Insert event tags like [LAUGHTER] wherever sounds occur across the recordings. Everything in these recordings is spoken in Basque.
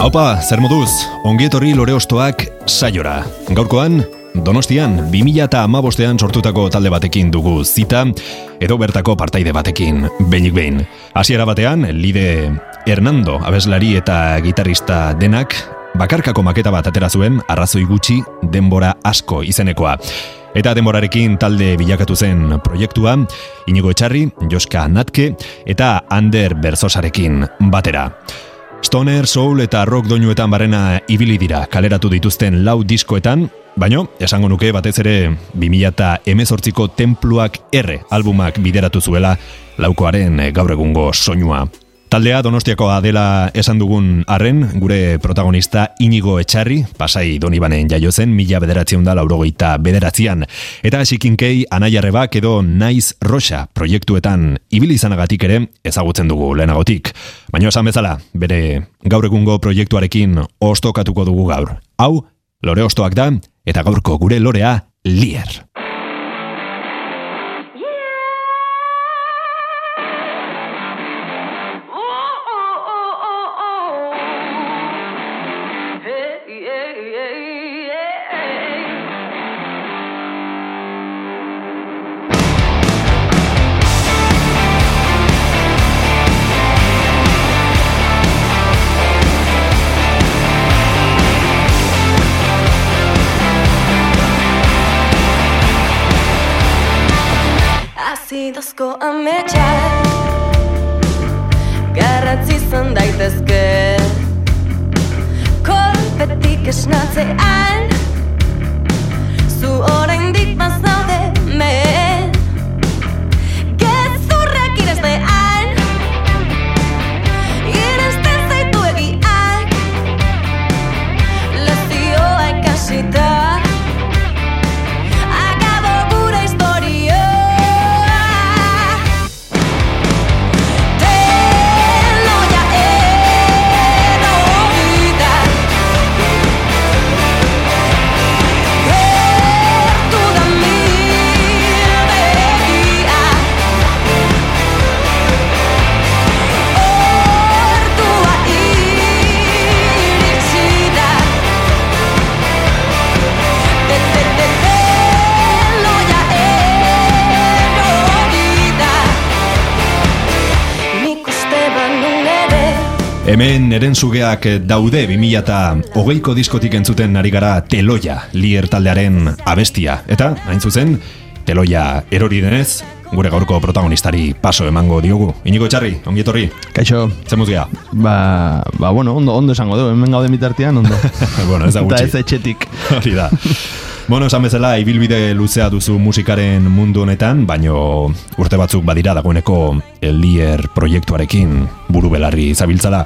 Haupa, zer moduz, ongietorri lore ostoak saiora. Gaurkoan, Donostian, 2000 eta amabostean sortutako talde batekin dugu zita, edo bertako partaide batekin, behinik behin. Hasiera batean, lide Hernando, abeslari eta gitarista denak, bakarkako maketa bat atera zuen, arrazoi gutxi, denbora asko izenekoa. Eta denborarekin talde bilakatu zen proiektua, Inigo Etxarri, Joska Natke eta Ander Berzosarekin batera. Stoner, Soul eta Rock doinuetan barrena ibili dira kaleratu dituzten lau diskoetan, baino, esango nuke batez ere 2018ko Templuak R albumak bideratu zuela laukoaren gaur egungo soinua. Taldea Donostiakoa dela esan dugun arren, gure protagonista Inigo Etxarri, pasai donibanen jaio zen, mila bederatzion da laurogeita bederatzian. Eta esikinkei anaiarrebak edo naiz roxa proiektuetan ibili izanagatik ere ezagutzen dugu lehenagotik. Baina esan bezala, bere gaur egungo proiektuarekin ostokatuko dugu gaur. Hau, lore ostoak da, eta gaurko gure lorea, lier. Azidozko ametxak Garratzi izan daitezke. Kolpetik esnatzean Hemen eren zugeak daude 2000 eta hogeiko diskotik entzuten ari gara Teloia, lier taldearen abestia. Eta, hain zuzen, Teloia erori denez, gure gaurko protagonistari paso emango diogu. Inigo Etxarri, ongi etorri, Kaixo, zemuz gea. ba, ba, bueno, ondo, ondo esango du, hemen gaude mitartean, ondo. [LAUGHS] bueno, ez da Eta gutxi. ez etxetik. [LAUGHS] Hori da. Bueno, esan bezala, ibilbide luzea duzu musikaren mundu honetan, baino urte batzuk badira dagoeneko Lier proiektuarekin buru belarri zabiltzala.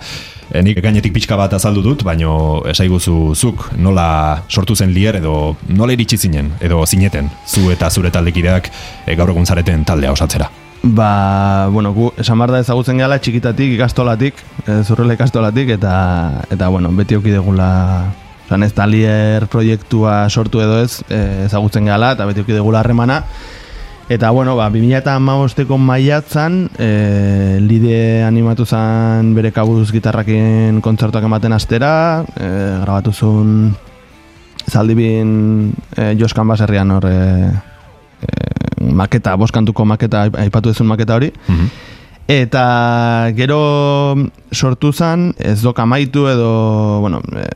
E, nik gainetik pixka bat azaldu dut, baino esaiguzu zuk nola sortu zen Lier edo nola iritsi zinen, edo zineten, zu eta zure taldekideak e, gaur egun zareten taldea osatzera. Ba, bueno, gu, esan da ezagutzen gehala txikitatik, ikastolatik, e, zurrela ikastolatik, eta, eta bueno, beti auki degula, osan ez talier proiektua sortu edo ez, e, ezagutzen gehala, eta beti auki degula harremana, Eta, bueno, ba, 2000 eta maiatzan, e, lide animatu zen bere kabuz gitarrakin kontzertuak ematen astera, e, grabatu zuen zaldibin e, Joskan baserrian hor e, e, maketa, boskantuko maketa, aip- aipatu duzun maketa hori. Eta gero sortu zen, ez dok amaitu edo, bueno, e,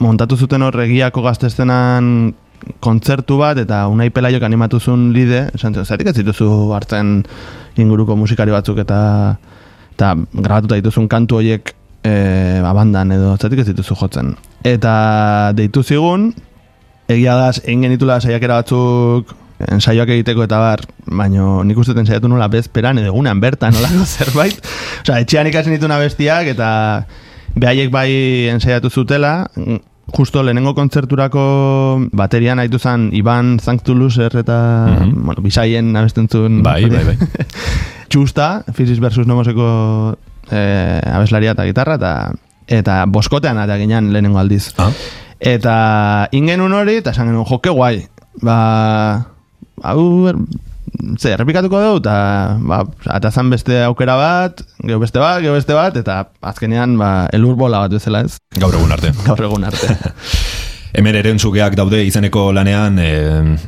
montatu zuten hor egiako gaztestenan kontzertu bat eta unai pelaiok animatu zuen lide, esan zuen, zertik ez dituzu hartzen inguruko musikari batzuk eta eta grabatuta dituzun kantu horiek e, abandan edo zertik ez dituzu jotzen. Eta deitu zigun, egia da, egin genitula saiakera batzuk ensaioak egiteko eta bar, baino nik uste saiatu nola bezperan edo egunean bertan nolako [LAUGHS] zerbait. Osea, etxean ikasen dituna bestiak eta behaiek bai ensaiatu zutela, justo lehenengo kontzerturako baterian haitu zen Iban Zanktuluser eta, Mhm. bueno, bisaien abesten zuen. Bai, bai, bai. [LAUGHS] Txusta, Physis versus Nomoseko eh, abeslaria eta gitarra, eta eta boskotean eta ginean lehenengo aldiz. Ah, Eta ingenun hori, eta esan genuen, joke guai. Ba, hau, er, ze, errepikatuko dugu, eta, ba, atazan beste aukera bat, gero beste bat, gero beste bat, eta azkenean, ba, elur bola bat bezala ez, gaur egun arte. [LAUGHS] gaur egun arte. [LAUGHS] Hemen erentzugeak daude izeneko lanean e,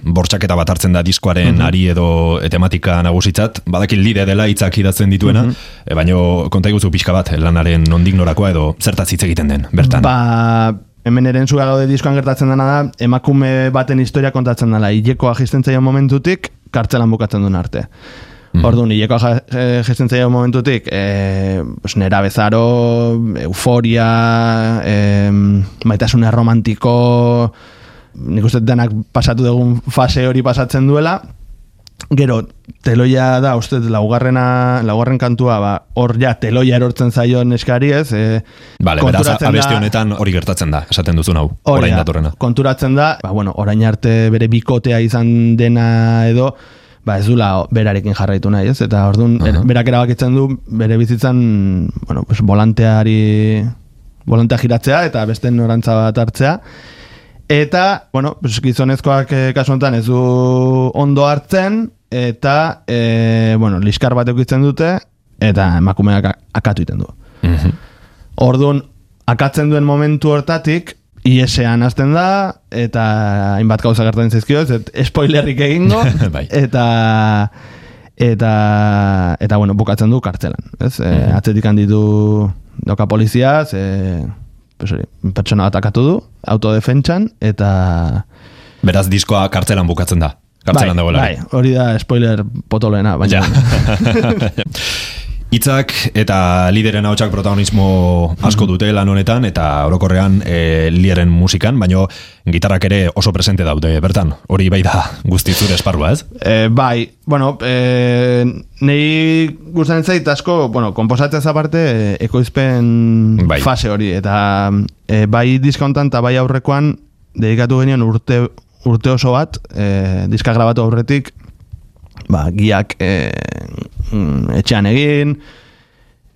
bortxaketa bat hartzen da diskoaren ari edo tematika nagusitzat, badakin lide dela hitzak idatzen dituena, e, baino konta iguzu pixka bat lanaren nondik norakoa edo zertaz hitz egiten den, bertan. Ba, hemen zuga gaude diskoan gertatzen dena da, emakume baten historia kontatzen dela, hileko agisten zaio momentutik, kartzelan bukatzen duen arte. Mhm. Orduan, hileko gesten zaio momentutik, e, pues, nera bezaro, euforia, e, maitasune romantiko, nik uste denak pasatu dugun fase hori pasatzen duela, Gero, teloia da, uste, laugarrena, laugarren kantua, ba, hor ja, teloia erortzen zaio neskari ez. E, Vale, beraz, abesti honetan hori gertatzen da, esaten duzun hau, orain da, datorrena. Konturatzen da, ba, bueno, orain arte bere bikotea izan dena edo, ba ez dula berarekin jarraitu nahi, ez? Eta orduan, er, Aha. berak erabakitzen du bere bizitzan, bueno, pues, volanteari, volantea giratzea eta beste norantza bat hartzea. Eta, bueno, gizonezkoak eh, kasu honetan ez du ondo hartzen, eta, eh, bueno, liskar bat eukitzen dute, eta emakumeak akatu iten du. Mhm. Orduan, akatzen duen momentu hortatik, IESean hasten da, eta hainbat gauza gertatzen zaizkio, ez dut spoilerrik egingo, [LAUGHS] Bai. eta eta eta bueno, bukatzen du kartzelan, ez? E, atzetik handitu doka polizia, ze pues hori, pertsona bat akatu du, autodefentsan, eta Beraz, diskoa kartzelan bukatzen da. Kartzelan bai, dagoela. bai, hori da spoiler potoloena, baina Ja. [LAUGHS] [LAUGHS] Itzak eta lideren hautsak protagonismo asko dute lan honetan eta orokorrean e, lieren musikan, baino gitarrak ere oso presente daude bertan. Hori bai da guzti zure esparrua, ez? E, bai, bueno, e, nei gustatzen zait asko, bueno, komposatzez aparte, e, ekoizpen Bai. fase hori, eta e, bai diskontan eta bai aurrekoan dedikatu genion urte, urte oso bat, e, diska grabatu aurretik, ba, giak e, mm, etxean egin,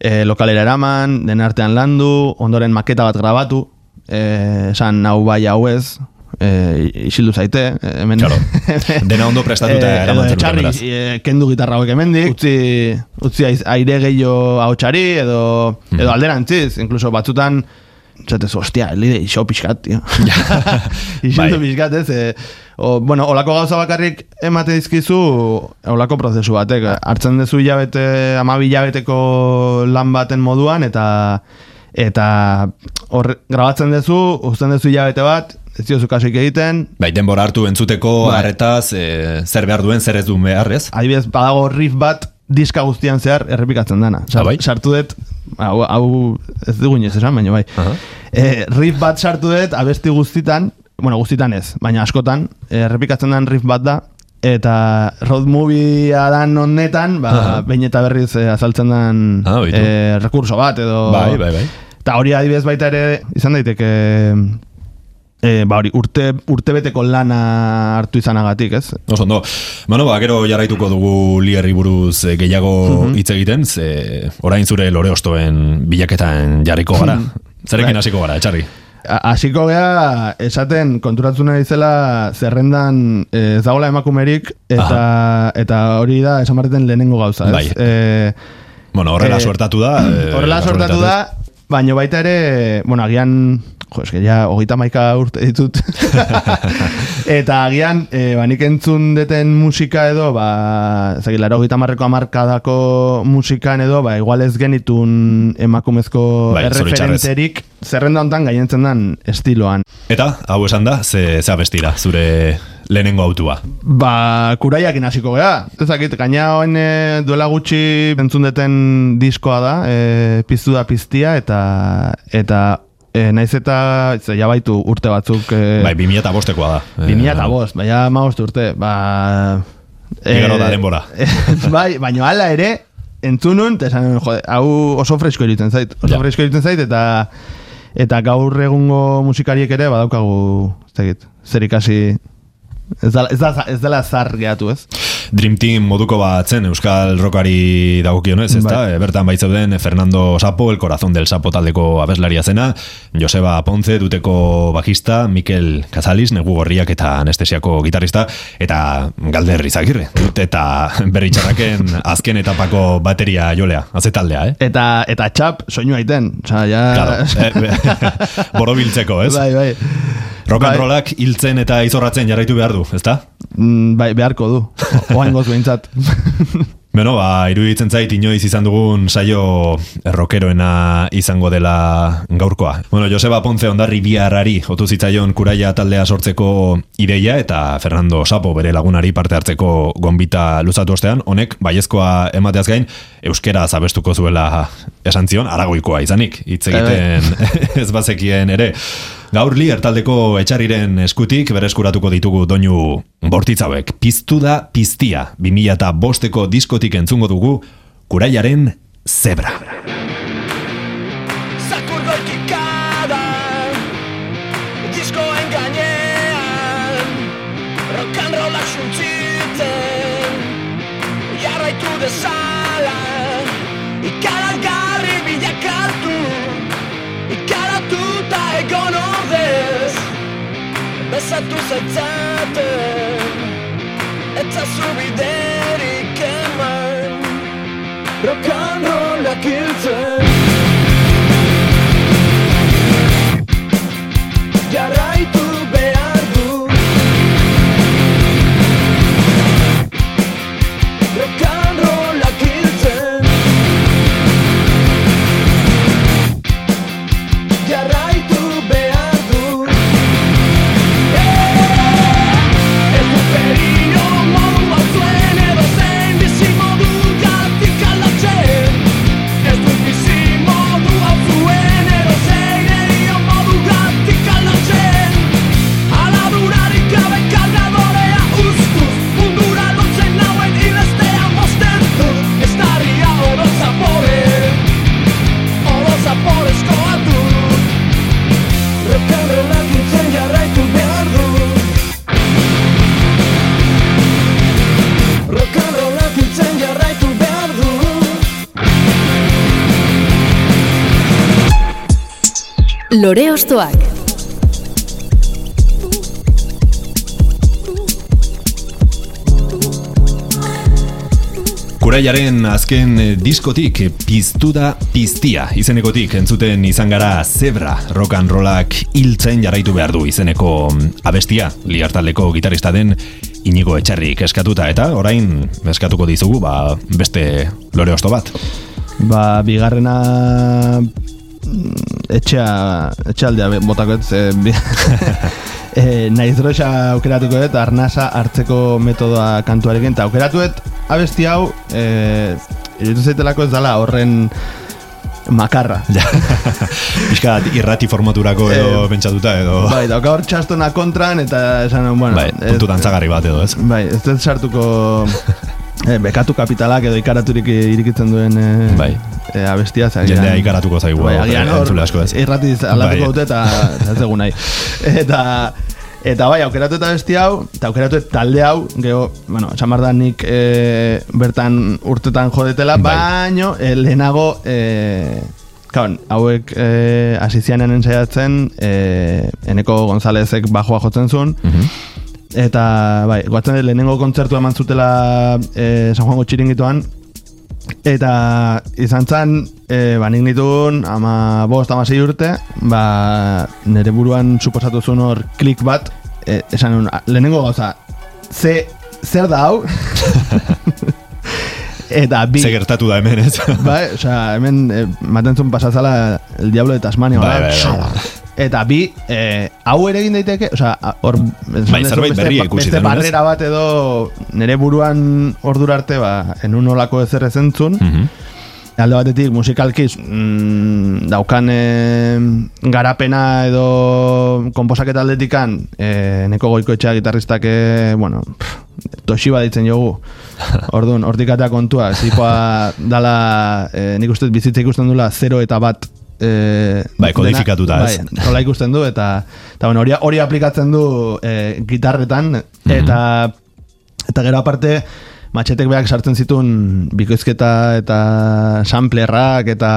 e, lokalera eraman, den artean landu, ondoren maketa bat grabatu, e, esan hau bai hau ez, e, isildu zaite, e, hemen... Claro. [LAUGHS] Dena ondo prestatuta Eh, eraman zenuten, etxarri, beraz. eh, kendu gitarra hauek hemendik, utzi, utzi aire gehiago ahotsari, edo, Mhm. edo alderantziz, incluso batzutan, zatez, ostia, lide, iso pixkat, tío. [LAUGHS] Isildu Bai. pixkat, ez? Eh, o, bueno, olako gauza bakarrik emate dizkizu, olako prozesu batek. Hartzen duzu hilabete, amabi hilabeteko lan baten moduan, eta eta hor grabatzen duzu, uzten duzu hilabete bat, ez diozu kasik egiten, Bai, denbora hartu entzuteko Bai. harretaz, e, zer behar duen, zer ez duen behar, ez? adibidez, badago riff bat diska guztian zehar errepikatzen dana. Ah, bai? Sartu dut, hau, hau ez dugu inoiz esan, baina bai. Aha. Eh, riff bat sartu dut abesti guztitan, bueno, guztitan ez, baina askotan, eh, errepikatzen den riff bat da, eta road moviea dan honetan, ba, Aha. behin eta berriz eh, azaltzen den Ah, eh, rekurso bat, edo... Bai, bai, bai. Eta hori adibidez baita ere, izan daiteke, e, ba hori, urte, urtebeteko lana hartu izanagatik, ez? Oso ondo. Bueno, ba, gero jarraituko dugu lierri buruz eh, gehiago hitz egiten, ze orain zure lore ostoen bilaketan jarriko gara. Zerekin Bai. hasiko gara, etxarri. Hasiko gea esaten konturatzen nahi zela zerrendan eh, ez dagoela emakumerik eta eta hori da esan barreten lehenengo gauza, ez? Bai. Eh, Bueno, horrela Eh, suertatu da. eh, horrela sortatu da, baino baita ere, bueno, agian, jo, eske ja, hogeita maika urte ditut. [LAUGHS] eta agian, e, ba, nik entzun deten musika edo, ba, zaki, laro hogeita marreko amarkadako musikan edo, ba, igual ez genitun emakumezko Bai, erreferenterik zerrenda hontan gainentzen den estiloan. Eta, hau esan da, ze, ze abestira, zure lehenengo autua. Ba, kuraiakin hasiko gea. Ez dakit, gaina hoen e, duela gutxi entzun deten diskoa da, e, piztu da piztia, eta eta e, naiz eta ja baitu urte batzuk e, Bai, 2000 eta bostekoa da. Eh, 2000 eta bost, baina maost urte, ba... Igaro da denbora. [LAUGHS] bai, baina hala ere, entzun nun, eta esan, jode, hau oso fresko iruditzen zait. Oso Ja. fresko iruditzen zait, eta eta gaur egungo musikariek ere badaukagu, ez dakit, zer ikasi, ez dela, ez, da, ez dela zar gehatu, ez? Dream Team moduko bat zen Euskal Rockari dagokionez, ezta? Bai. E, Bertan baitzeuden Fernando Sapo, El Corazón del Sapo taldeko abeslaria zena, Joseba Ponce, duteko bajista, Mikel Casalis, negu gorriak eta anestesiako gitarrista, eta Galder Izagirre, dut, eta [LAUGHS] berritxarraken azken etapako bateria jolea, azetaldea, eh? Eta, eta txap, soinu aiten, oza, ja... Claro, eh, [LAUGHS] borobiltzeko, ez? Bai, bai. Rock and Bai. rollak hiltzen eta izorratzen jarraitu behar du, ezta? Mm, bai, beharko du. [LAUGHS] Oain goz behintzat. [LAUGHS] Beno, ba, iruditzen zait inoiz izan dugun saio rockeroena izango dela gaurkoa. Bueno, Joseba Ponce ondarri biarrari otu zitzaion kuraia taldea sortzeko ideia eta Fernando Sapo bere lagunari parte hartzeko gonbita luzatu ostean, honek baiezkoa emateaz gain euskera zabestuko zuela esan zion, aragoikoa izanik, hitz egiten [LAUGHS] ez bazekien ere. Gaur li ertaldeko etxarriren eskutik bereskuratuko ditugu doinu bortitzauek. Piztu da piztia, 2000 eta bosteko diskotik entzungo dugu, kuraiaren zebra. Bezatu zaitzaten Etzazu biderik eman Rock and rollak hiltzen Lore Ostoak. Kuraiaren azken eh, diskotik eh, piztu da piztia izenekotik entzuten izan gara zebra rock and rollak hiltzen jarraitu behar du izeneko mm, abestia liartaldeko gitarista den inigo etxarrik eskatuta eta orain eskatuko dizugu ba, beste lore osto bat. Ba, bigarrena mm, etxea, etxealdea botako ez, e, e, naiz droxa aukeratuko dut, arnasa hartzeko metodoa kantuarekin, eta aukeratuet abesti hau, e, iruditu zaitelako ez dala horren makarra. Ja. [LAUGHS] Piskat irrati formaturako edo Eh, pentsatuta edo Bai, dauka hor txastona kontran, eta esan, bueno... bai, puntu dantzagarri bat edo ez. Bai, ez dut sartuko [LAUGHS] eh, bekatu kapitalak edo ikaraturik irikitzen duen eh, Bai. eh, abestia. ze Jendea ikaratuko zaigu Bai, agian hor, entzule asko ez. irratiz aldatuko Bai. dute eta ez dugu nahi. Eta, eta bai, aukeratu eta besti hau, eta aukeratu eta talde hau, geho, bueno, esan da nik eh, bertan urtetan jodetela, Bai. baino eh, lehenago, eh, Kaun, hauek eh, asizianen ensaiatzen, eh, Eneko Gonzalezek bajoa jotzen zuen, Mhm. Eta, bai, guatzen lehenengo kontzertu eman zutela e, San Juango txiringituan Eta izan zen, e, ba, nik nituen ama bost, ama sei urte Ba, nire buruan suposatu zuen hor klik bat e, Esan nuen, "Ah, lehenengo gauza, ze, zer da hau? [LAUGHS] Eta bi, Ze gertatu da hemen ez. bai, osea, hemen e, maten zuen pasazala El Diablo de Tasmania Bai, bai, bai. Eta bi, eh, hau ere egin daiteke, osea, hor Bai, zerbait berria ikusi beste barrera bat edo nire buruan ordura arte ba, enun olako ezer ezentzun. Mhm. Alde batetik musikalkiz mm, daukan eh, garapena edo komposaketa aldetikan eh, neko goiko etxea gitarristak eh, bueno, Toshiba ditzen jogu. [LAUGHS] Orduan, hortik kontua, zipoa dala, e, nik uste bizitza ikusten dula 0 eta bat e, Bai, kodifikatuta, dena, ez? Bai, nola ikusten du, eta, eta bueno, hori, hori aplikatzen du e, gitarretan, Mhm. eta, eta gero aparte, matxetek beak sartzen zituen bikoizketa eta samplerrak eta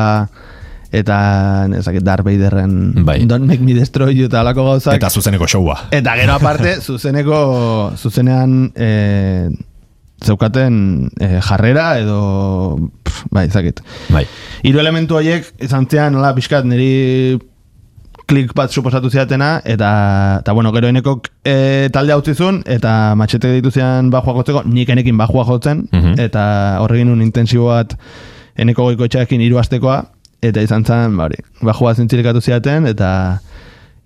eta ezakit Darth Vaderren Bai. Don't Make Me Destroy You eta alako gauzak Eta zuzeneko showa. Eta gero aparte, [LAUGHS] zuzeneko, zuzenean e, zeukaten e, jarrera edo, pff, bai, ezakit. Bai. Hiru elementu horiek izan zian, nola, pixkat, niri klik bat suposatu ziatena, eta, eta bueno, gero enekok e, talde hau zizun, eta matxete ditu zian bajua jotzeko, nik enekin bajua jotzen, Mhm. eta horregin un intensibo bat eneko goiko etxeakin hiru astekoa, eta izan zen, bari, bajua zintzilikatu ziaten, eta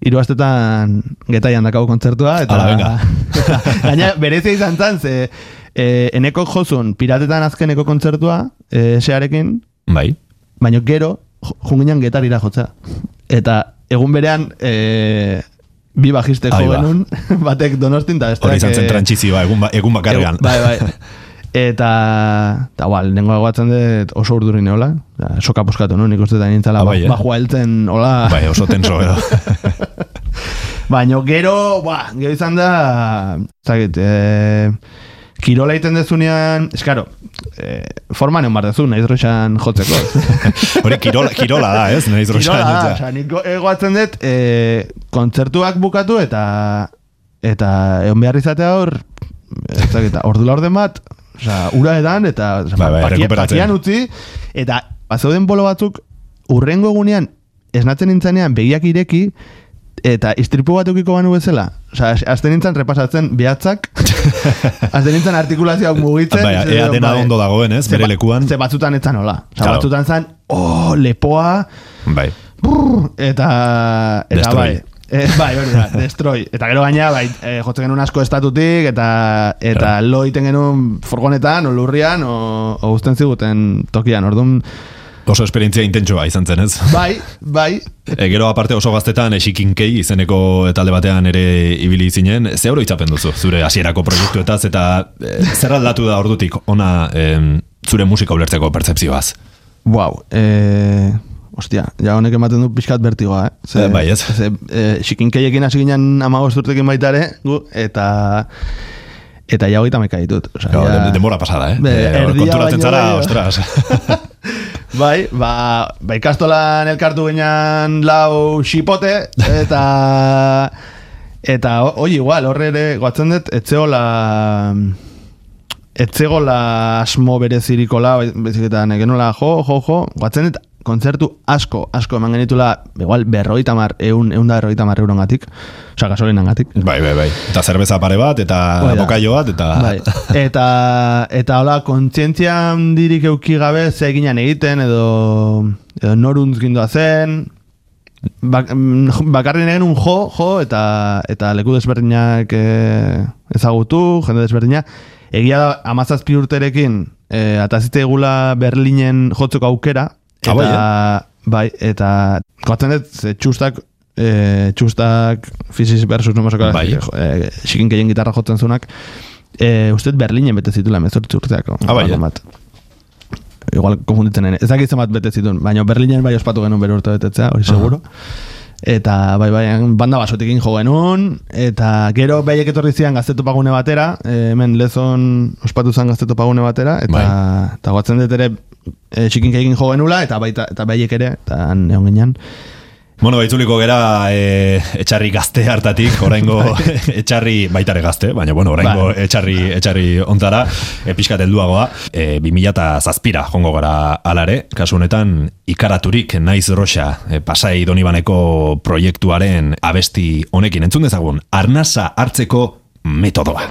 hiru astetan getaian dakau kontzertua, eta... Ala, venga. [LAUGHS] Gaina, berezia izan zen, ze e, eneko jozun piratetan azkeneko kontzertua, e, esearekin, Bai. baina gero junginan getarira jotza. Eta egun berean e, bi bajiste jo ba. [LAUGHS] batek donostin da besteak... Hori izan zen eh, trantzizioa, egun, ba, egun bakarrean. Bai, bai. Eta, eta igual, nengo egoatzen dut oso urdurin eola. Ja, soka puskatu, no? Nik uste da nintzala Ah, bai, eh? bajua heltzen, hola. Bai, oso tenso, edo. [LAUGHS] Baina gero, ba, gero izan da, zagit, e, kirola egiten dezunean, eskaro, e, forman egon bar dezu, nahiz roxan jotzeko. [LAUGHS] Hori kirola, kirola da, ez? Naiz Kirola da, roxan. osea, nik egoatzen dut, e, kontzertuak bukatu eta eta egon behar izatea hor, ez dakit, ordu laurden bat, osea, ura edan, eta osea, Bai, bai, pakia- pakian utzi, eta bazeuden bolo batzuk, urrengo egunean, esnatzen nintzenean begiak ireki, eta istripu bat eukiko banu bezala. Osea, azten nintzen repasatzen behatzak, [LAUGHS] azten nintzen artikulazioak mugitzen. Bai, ea dena bai. ondo dagoen, ez? Bere ba- lekuan. Ze batzutan etzan hola. Osea, Claro. batzutan zan, oh, lepoa, Bai. brrr, eta, eta Destroy. bai. Eh, bai, hori da, [LAUGHS] destroy. Eta gero gaina, bai, eh, jotzen genuen asko estatutik, eta, eta lo iten genuen furgonetan, o lurrian, o, o uzten ziguten tokian, orduan, Oso esperientzia intentsoa izan zen, ez? bai, bai, E, gero aparte oso gaztetan esikinkei izeneko talde batean ere ibili zinen, ze oro itzapen duzu zure hasierako proiektuetaz eta e, zer aldatu da ordutik ona em, zure musika ulertzeko pertzepzioaz? Wow, eh, ostia, ja honek ematen du pixkat bertigoa, eh? Eh, bai, ez. Ze, eh, xikinkeiekin hasi ginen amagoz urtekin baita ere, gu, eta eta ja hogeita meka ditut. Osea, ja- de- denbora pasada, eh? Be, erdia konturatzen zara, ostras. [LAUGHS] Bai, ba, ba ikastolan elkartu ginen lau xipote, eta eta ho- hoi igual, horre ere, goatzen dut, etzeola etzegola asmo berezirikola, bezik eta nekenola jo, jo, jo, goatzen dut, kontzertu asko, asko eman genitula, igual, berroita mar, eun, eun da berroita mar euron gatik, oza, gasolinan gatik. bai, bai, bai. Eta zerbeza pare bat, eta da. bokaio bat, eta... Bai. Eta eta hola kontzientzia handirik euki gabe ze eginan egiten edo edo noruntz gindoa zen bak, mm, bakarri egin un jo, jo eta eta leku desberdinak eh, ezagutu, jende desberdina egia da amazazpi urterekin eh, atazite egula Berlinen jotzeko aukera eta Ah, bai, eh? bai, eta goatzen dut txustak eh, txustak Physis versus Nomosoko Bai. eh, xikinkeien gitarra jotzen zunak eh, uste Berlinen bete zitula mezortzi urteako Ah, bai, eh? bat. igual konfunditzen nene ez dakit zenbat bete zituen baina Berlinen bai ospatu genuen bere urte betetzea hori seguro Eta bai, bai, banda basotekin jo genuen, eta gero behiek etorri zian gaztetopagune batera, eh, hemen lezon ospatu zen gaztetopagune batera, eta, Bai. eta guatzen dut ere e, egin jo genula, eta baita, eta behiek ere, eta han egon ginen. Bueno, baitzuliko gera e, etxarri gazte hartatik, oraingo [LAUGHS] [LAUGHS] etxarri baitare gazte, baina bueno, oraingo Bai. etxarri etxarri ontara, e, pixkat helduagoa, e, 2000 zazpira jongo gara alare, kasu honetan ikaraturik naiz roxa e, pasai donibaneko proiektuaren abesti honekin entzun dezagun, arnasa hartzeko metodoa.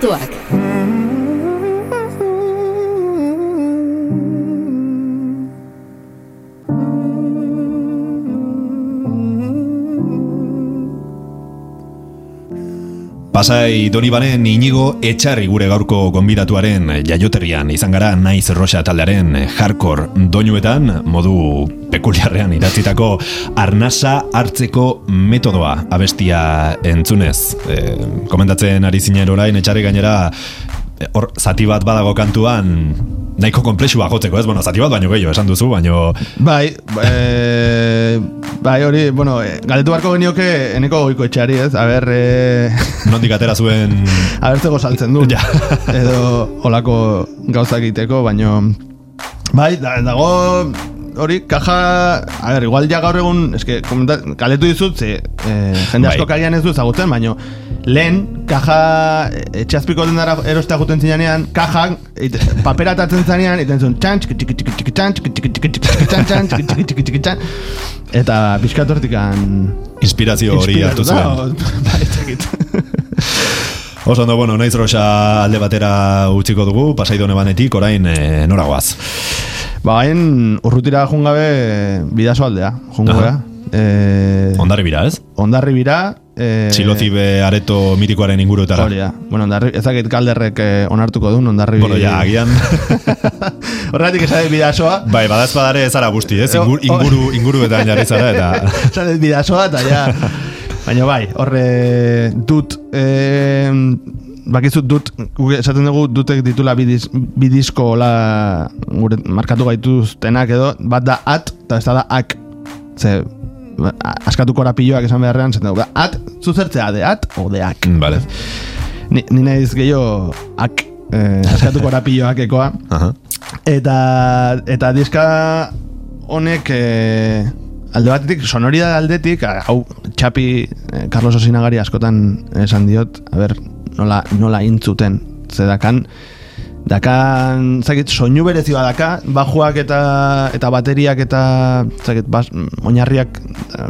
Lore Pasai Donibanen inigo etxarri gure gaurko gonbidatuaren jaioterrian izan gara naiz roxa taldearen hardcore doinuetan modu pekuliarrean idatzitako arnasa hartzeko metodoa abestia entzunez. E, komentatzen ari zinen orain etxarri gainera e, hor zati bat badago kantuan nahiko komplexua jotzeko, ez? Bueno, zati bat baino gehiago esan duzu, baino Bai, e, bai hori, bueno, e, galdetu barko genioke eneko goiko etxeari, ez? A ber, e, nondik atera zuen [LAUGHS] a ber zego saltzen du. Ja. [LAUGHS] Edo olako gauzak egiteko, baino... Bai, da, dago hori, kaja... A ber, igual ja gaur egun, eske, galdetu dizut, ze, e, jende asko Bai. kagian ez du ezagutzen, baino lehen, kaja etxazpiko dendara erostea juten zinean, kajak, ite, papera atatzen zanean, iten zuen txan, txiki txiki txiki txiki txan, txiki txiki txiki txiki txan, txan, txiki txiki txiki txiki txan, eta pixkat hortikan inspirazio hori hartu zuen. [LAUGHS] Bai. [LAUGHS] Oso ondo, bueno, naiz roxa alde batera utziko dugu, pasaido nebanetik, orain e, noragoaz. Ba, hain urrutira jungabe bidazo aldea, jungea. Aha. Eh, Ondarri bira, ez? ondarri bira. Eh, Txilozibe areto mitikoaren inguruetara. Hori da. Bueno, ondarri, ezakit kalderrek eh, onartuko duen, ondarri... Bueno, ja, agian, [LAUGHS] Horregatik esade bidazoa. bai, badazpadare ez ara busti, ez? Ingur, inguru, inguruetan jarri zara, eta... [LAUGHS] Esan ez bidazoa, eta ja... Baina bai, horre dut... Eh, bakizut dut, esaten dugu dutek ditula bidiz, bidizko hola gure markatu gaituztenak edo, bat da at, eta ez da ak. Ze, askatuko rapilloak esan beharrean, zaten dugu, at, zuzertzea de at, o de ak. Vale. Ni, ni naiz gehiago ak, eh, [LAUGHS] askatuko rapilloak ekoa. Aha. Eta, eta diska honek eh, alde batetik, sonoridad aldetik, hau txapi eh, Carlos Osinagari askotan esan diot, a ber, nola, nola intzuten, ze dakan, zakit, soinu berezi bat daka, bajuak eta, eta bateriak eta, zakit, bas, oinarriak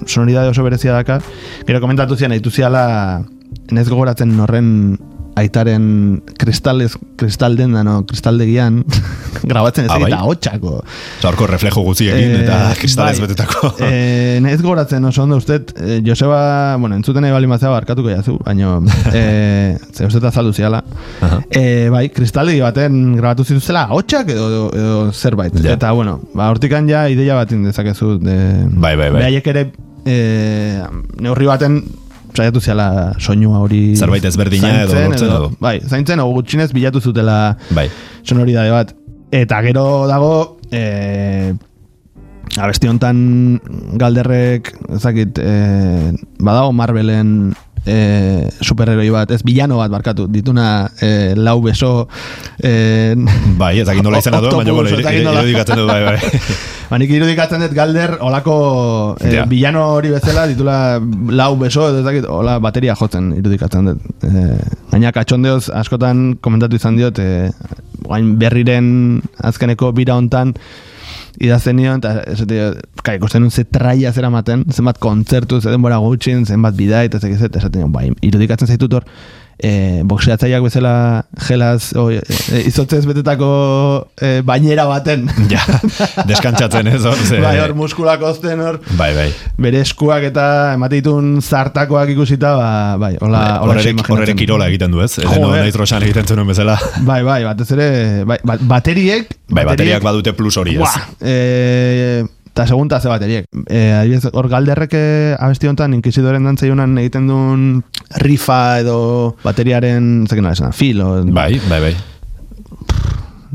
sonoridade oso berezia daka, gero komentatu zian, aitu ziala, nez gogoratzen horren aitaren kristalez, kristalden dano, kristaldegian, [LAUGHS] grabatzen ez Ah, bai? eta hotxako. Zorko reflejo guziekin, eta kristalez bai. betetako. Eh, naiz gogoratzen oso ondo uste, eh, Joseba, bueno, entzuten nahi bali mazea barkatuko jazu, baina [LAUGHS] eh, ze uste azaldu ziala. Aha. Eh, bai, kristaldegi baten grabatu zituztela hotxak edo, edo zerbait. Ja. Eta, bueno, ba, hortikan ja ideia bat dezakezu. De, Bai, bai, bai. Beraiek ere eh, neurri baten saiatu ziala soinua hori Zerbait ezberdina edo lortzen edo. Bai, zaintzen, o gutxinez bilatu zutela Bai. sonoridade bat. Eta gero dago eh, abesti hontan galderrek ezakit eh, badago Marvelen eh, superheroi bat, ez bilano bat barkatu, dituna eh, lau beso eh, Bai, ez dakit nola izena duen, baina nola. irudikatzen dut, bai, bai. [LAUGHS] Ba, nik irudikatzen dut galder olako eh, Ja. bilano hori bezala ditula lau beso ez dakit hola bateria jotzen irudikatzen dut. Eh, gaina katxondeoz askotan komentatu izan diot eh, gain berriren azkeneko bira hontan idazten nion, eta esate, ikusten nun ze traia zera maten, zenbat kontzertu, ze denbora gutxin, zenbat bidai, eta zekizet, esaten nion, bai, irudikatzen zaitut hor, e, boxeatzaileak bezala gelaz, o, e, e, izotzez betetako e, bainera baten. [LAUGHS] Ja, deskantzatzen ez, hor, ze... bai, hor muskulak ozten hor, Bai, bai. bere eskuak eta emate ditun zartakoak ikusita, ba, bai, hola, hola Horrere, horrere kirola egiten du, ez? Joder. naiz rosan egiten zuen bezala. Bai, bai, batez ere, bai, ba- bateriek, Bai, bateriak badute plus hori, ez? Buah, eh, eta segunta ze bateriek. Eh, adibidez, hor galderrek eh, abesti honetan Inquisidoren dantzaiunan egiten duen rifa edo bateriaren, zekin esan, fil, o, Bai, bai, bai.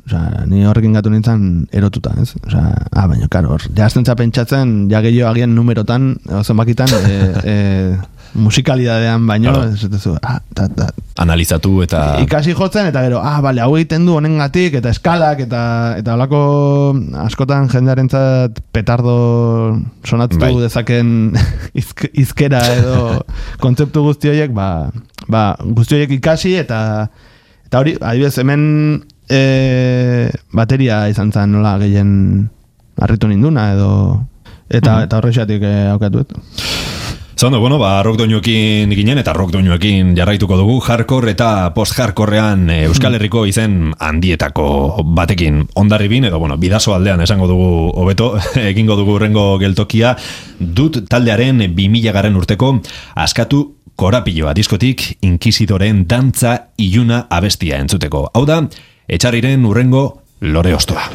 Osea, ni horrekin gatu nintzen erotuta, ez? Osea, ah, baina, karo, hor, za pentsatzen, ja gehiago agian numerotan, zenbakitan, e, [LAUGHS] e, musikalidadean baino, Claro. ez zu, ah, ta, ta, Analizatu eta... ikasi jotzen eta gero, ah, bale, hau egiten du honengatik eta eskalak eta eta holako askotan jendearentzat petardo sonatu Bai. dezaken [LAUGHS] izk, izkera edo [LAUGHS] kontzeptu guzti horiek, ba, ba, guzti horiek ikasi eta eta hori, adibidez, hemen e, bateria izan zen nola gehien harritu ninduna edo eta, eta horrexatik e, aukatuet. Zondo, bueno, ba, rock doinuekin ginen eta rock doinuekin jarraituko dugu hardcore eta post-hardcorean eh, Euskal Herriko izen handietako batekin ondarribin, edo bueno, bidazo aldean esango dugu hobeto, [LAUGHS] egingo dugu rengo geltokia, dut taldearen 2000 garen urteko askatu korapilloa diskotik inkisidoren dantza iluna abestia entzuteko. Hau da, etxarriren urrengo lore ostoa.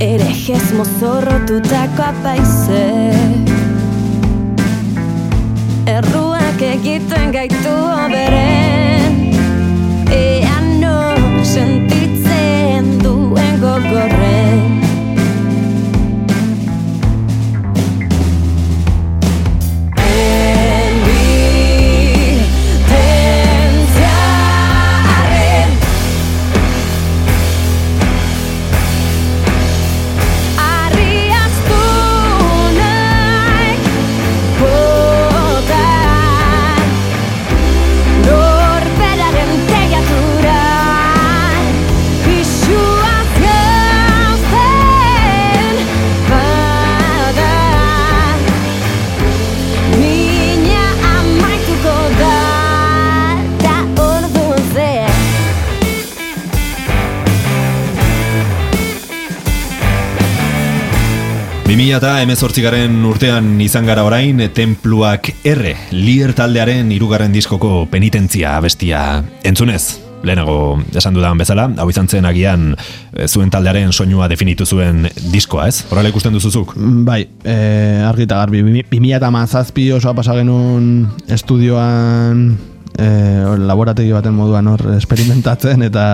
Erejez mozorrotutako apaize. Erruak egiten gaitu oberen. Ea nor sentitzen 2000 garen urtean izan gara orain Templuak R, Lier taldearen irugarren diskoko penitentzia abestia entzunez. Lehenago esan dudan bezala, hau izan zen agian eh, zuen taldearen soinua definitu zuen diskoa, ez? Horrela ikusten duzuzuk? Mm, bai, eh, e, argita garbi, 2000 eta mazazpi osoa pasagenun estudioan e, laborategi baten moduan hor esperimentatzen eta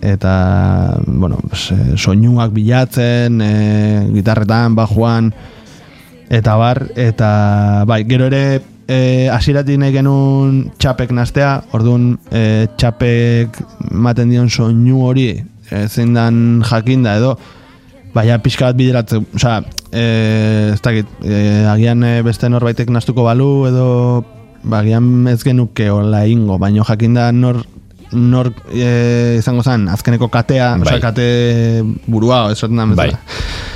eta bueno, pues, e, soinuak bilatzen, e, gitarretan, bajuan eta bar, eta bai, gero ere e, asiratik nahi genuen txapek nastea, orduan e, txapek maten dion soinu hori e, zein dan jakinda edo baina pixka bat bideratzen, osea, e, ez dakit, e, agian beste norbaitek nastuko balu edo ba, agian ez genuke hola ingo, baina jakinda nor nor e, izango zen azkeneko katea, Bai. osea, kate burua, esaten da bezala. Bai.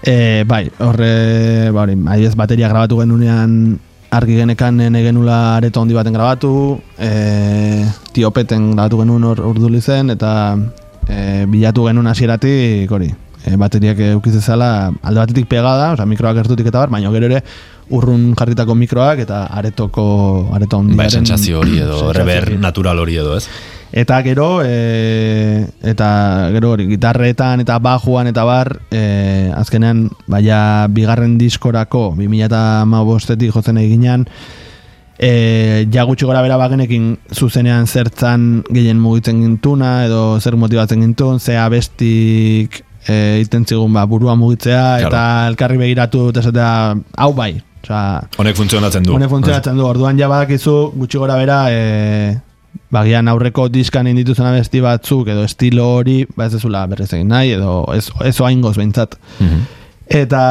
E, bai, horre, ba, hori, ez bateria grabatu genunean argi genekan ene genula areto handi baten grabatu, e, tiopeten grabatu genuen hor urduli zen, eta e, bilatu genuen hasieratik hori, e, bateriak eukiz ezala alde batetik pegada, osea mikroak gertutik eta bar, baina gero ere urrun jarritako mikroak eta aretoko areto handi Bai, sentsazio hori edo, rever natural hori edo, ez? Eta gero, e, eta gero hori, gitarretan eta bajuan eta bar, e, azkenean, baina bigarren diskorako, 2008etik jotzen eginean, e, ja gutxi gora bera bagenekin zuzenean zertzan gehien mugitzen gintuna, edo zer motibatzen gintun, ze abestik e, iten zigun ba, burua mugitzea, Claro. eta elkarri begiratu, eta hau bai, Osea, Honek funtzionatzen du. Hone funtzionatzen du, orduan ja badakizu gutxi gora bera e, bagian aurreko diskan indituzen abesti batzuk edo estilo hori, ba ez dezula berrez egin nahi, edo ez, ez oaingoz behintzat. Mhm. Eta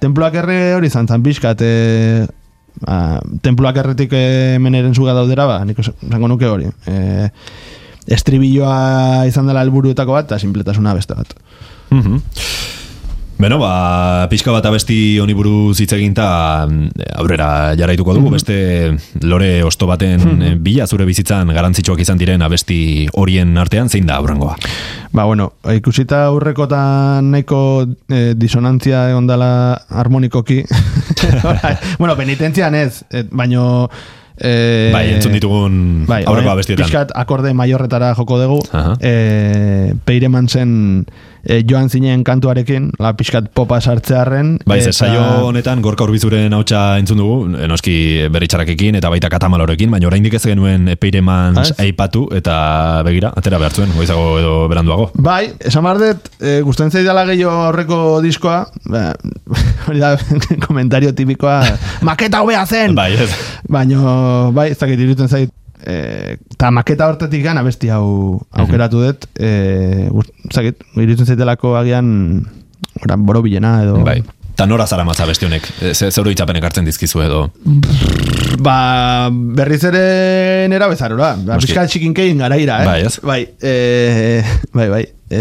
temploak erre hori izan zan pixkat, e, ba, temploak erretik e, meneren zuga daudera, ba, nik esango nuke hori. E, estribilloa izan dela helburuetako bat, eta simpletasuna beste bat. Mhm. Beno, ba, pixka bat abesti honi buruz hitz egin ta mm, aurrera jarraituko dugu, beste lore osto baten eh, bila zure bizitzan garantzitsuak izan diren abesti horien artean zein da aurrengoa? Ba, bueno, ikusita aurrekotan nahiko eh, disonantzia egon dela harmonikoki. [LAUGHS] [LAUGHS] Bueno, penitentzian ez, eh, baino... Eh, bai, entzun ditugun aurreko orain abestietan. Pixkat akorde maiorretara joko dugu. Aha. Eh, Peireman zen eh, joan zinen kantuarekin, la pixkat popa sartzearren. Bai, ze saio honetan gorka urbizuren hautsa entzun dugu, noski beritxarakekin eta baita katamalorekin, baina oraindik ez genuen Peireman Ah, aipatu eta begira, atera behartzuen, goizago edo beranduago. Bai, esan behar dut, e, gustatzen zaidala gehiago horreko diskoa, ba, [LAUGHS] hori da [LAUGHS] komentario tipikoa, maketa hobea zen! Bai, ez. Baina, bai, ez dakit iruditzen zait, eta maketa hortetik gan abesti hau aukeratu dut, e, dakit, iruditzen zaitelako agian, ora, borobilena edo... Bai. Ta nora zara matza besti honek? Eh, Ze, zeuro itzapenek hartzen dizkizu edo? Ba, berriz ere nera bezarora. Ba. Piskat txikinkein garaira, eh? Bai, ez? Bai, e, bai, bai. E,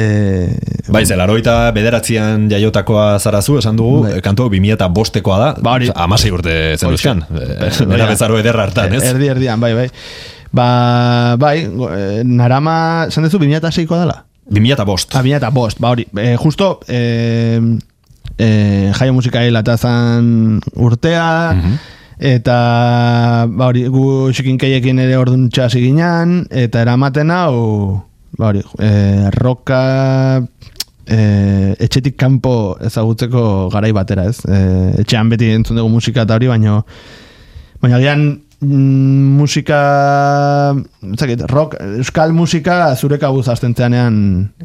Bai, ze, laroita bederatzean jaiotakoa zarazu, esan dugu, Bai. bai. kantu 2000 eta bosteko da, Ba, hori. amasei urte zen duzkan. Hori Nera da. bezaro ederra hartan, ez? Erdi, erdian, bai, bai. Ba, bai, eh, narama, esan duzu, 2006ko dela? 2000 eta bost. Ah, 2005, ba hori. E, justo, e, e, jaio musika hilata zan urtea, eta, ba hori, gu xikinkeiekin ere orduan txasi ginen, eta eramaten hau, ba hori, e, roka e, etxetik kanpo ezagutzeko garai batera, ez? E, etxean beti entzun dugu musika eta hori, baino baina gian mm, musika ez dakit, rock, euskal musika zure kabuz astentzeanean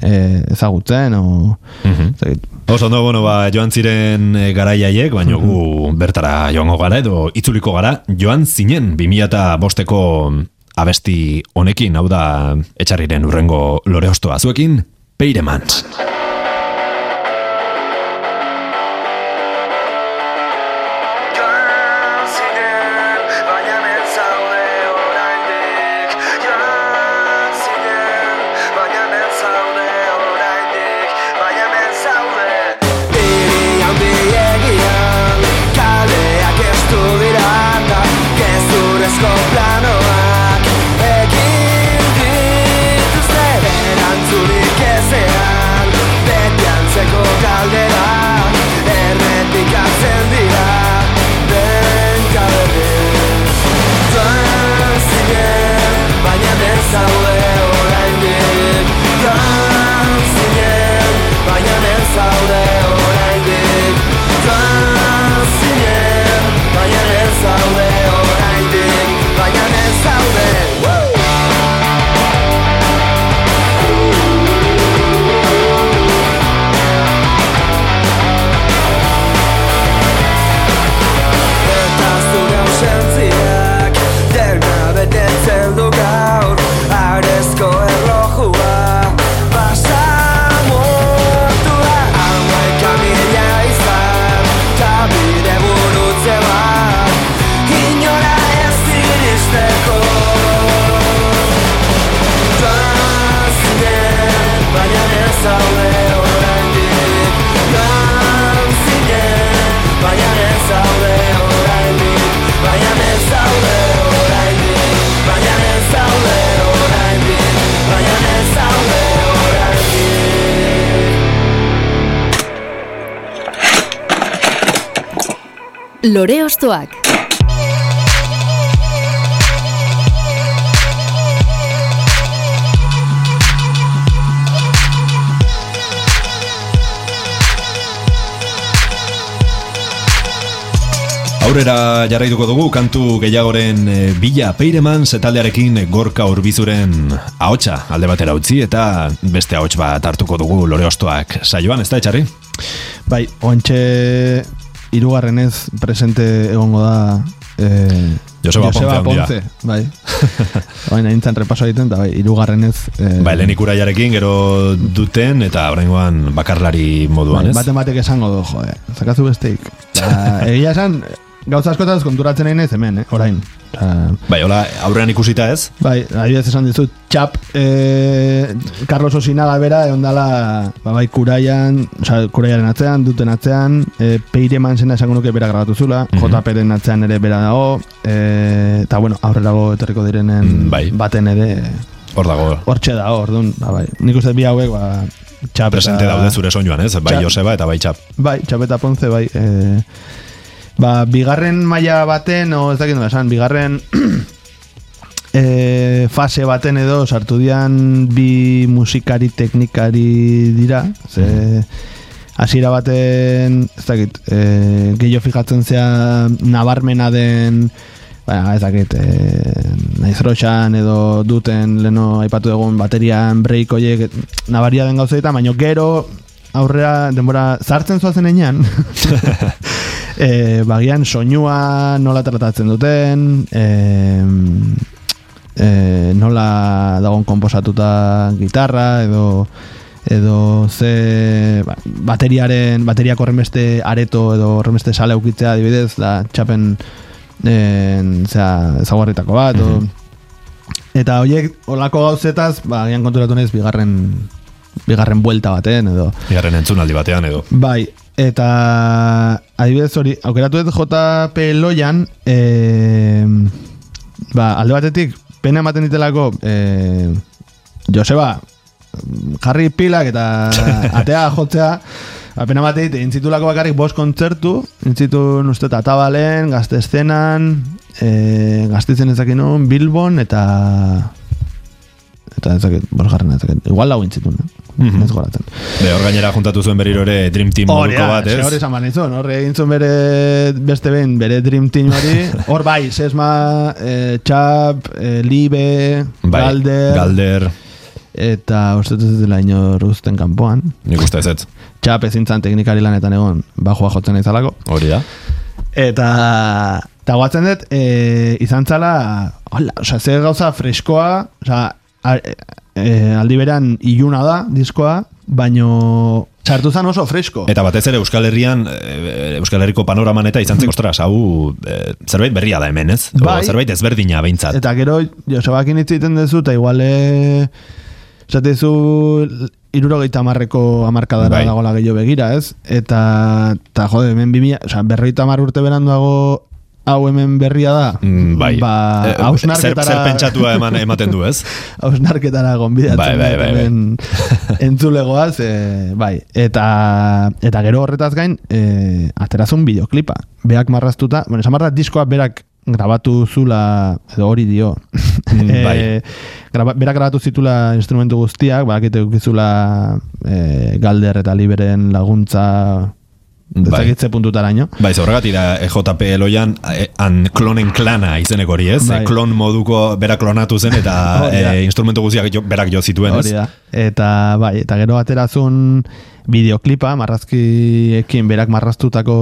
e, ezagutzen o, Mhm. dakit, Oso ondo, bueno, ba, joan ziren e, garaiaiek, baina gu bertara joango gara edo itzuliko gara, joan zinen 2000 eta bosteko abesti honekin, hau da etxarriren urrengo lore ostoa zuekin, Peiremans. Lore Ostoak. Aurrera jarraituko dugu kantu gehiagoren e, bila peireman zetaldearekin gorka urbizuren ahotsa alde batera utzi eta beste ahots bat hartuko dugu lore ostoak saioan, ez da etxarri? Bai, ontxe irugarrenez presente egongo da eh, Joseba Ponce handia. Ponce, bai. [LAUGHS] Baina nintzen repaso egiten, da bai, irugarrenez... Eh, Ba, Elenik uraiarekin gero duten eta oraingoan bakarlari moduan, bai, ez? Bate batek esango du, jode, zakazu besteik. Ba, [LAUGHS] egia esan, gauza askotaz konturatzen nahi hemen, eh, orain. Osa, Bai, hola, aurrean ikusita ez? Bai, adibidez esan dizut, txap, eh, Carlos Osinaga bera, egon dala, ba, bai, kuraian, oza, kuraiaren atzean, duten atzean, eh, peireman zena esango nuke bera grabatu zula, Mhm. JPren atzean ere bera dago, eh, eta bueno, aurrerago etorriko direnen Mm, bai. baten ere, Hor dago, hortxe dago, orduan, ba, bai, nik uste bi hauek, ba, txap presente daude zure soinuan, ez? Bai. Joseba eta bai Txap. Bai, txap eta ponce, bai, eh, ba, bigarren maila baten, o ez dakit nola esan, bigarren e, [CLEARS THROAT] fase baten edo sartu dian bi musikari teknikari dira, ze hasiera baten, ez dakit, e, gehiago fijatzen zea nabarmena den ba, ez dakit, e, naiz roxan edo duten leno aipatu egun baterian break oiek nabaria den gauzetan, baino gero aurrera denbora zartzen zoazen enean [LAUGHS] e, bagian soinua nola tratatzen duten e, e, nola dagon komposatuta gitarra edo edo ze ba, bateriaren bateriako horrenbeste areto edo horrenbeste sale ukitzea adibidez da txapen en, zera, ezaguarritako bat o, eta horiek olako gauzetaz ba, agian konturatu naiz bigarren bigarren buelta baten edo Bigarren entzunaldi batean edo. Bai, eta adibidez hori, aukeratu dut JP Loian, e, ba, alde batetik, pena ematen ditelako, e, Joseba, jarri pilak eta [LAUGHS] atea jotzea, ba, pena ematen dit, intzitulako bakarrik bost kontzertu, intzitun uste eta tabalen, gazte eszenan, e, gaztitzen ezakin nun, Bilbon, eta eta ezakit, bosgarren ezakit, igual lau intzitun, eh? Mhm. ez goratzen. Be, hor gainera juntatu zuen berriro ere Dream Team Hori moduko bat, ez? hori esan behar nizun, hor egin zuen bere beste behin, bere Dream Team hori, [LAUGHS] hor bai, Sesma, eh, Txap, eh, Libe, Bai, Galder, Galder, eta uste ez dela inor uzten kanpoan. nik uste ez ez. Txap ezin zan teknikari lanetan egon, bajua jotzen naizalako. Hori da. Eta, eta guatzen dut, e, izan zala, hola, oza, ze gauza freskoa, oza, a, aldi beran iluna da, diskoa, baino sartu zan oso fresko. Eta batez ere Euskal Herrian, e, Euskal Herriko panoraman eta izan zen, ostras, hau e, zerbait berria da hemen, ez? O, Bai. zerbait ezberdina behintzat. Eta gero, Josebakin hitz egiten duzu, eta igual, e, esatezu, irurogeita amarreko amarkadara Bai. dagoela gehiago begira, ez? Eta, eta jode, hemen bimia, oza, berroita amar urte beranduago hau hemen berria da, Mm, bai. ba, Eh, zer, hausnarketara, zer pentsatua eman, ematen du, ez? [LAUGHS] hausnarketara gonbidatzen Bai, bai, bai, bai. hemen [LAUGHS] entzulegoaz, e, bai, eta, eta gero horretaz gain, e, aterazun bideoklipa, beak marraztuta, bueno, esan behar da, diskoa berak grabatu zula, edo hori dio, Mm, [LAUGHS] Eh, bai. graba, berak grabatu zitula instrumentu guztiak, bakite ukizula e, galder eta liberen laguntza, Bai. ez puntutaraino. Bai, horregatik da EJP Eloian eh, han klonen klana izeneko hori, ez? Bai. Klon moduko bera klonatu zen eta [LAUGHS] Hori e, instrumentu guztiak jo, berak jo zituen, Hori ez? da. Eta bai, eta gero aterazun bideoklipa, marrazkiekin berak marraztutako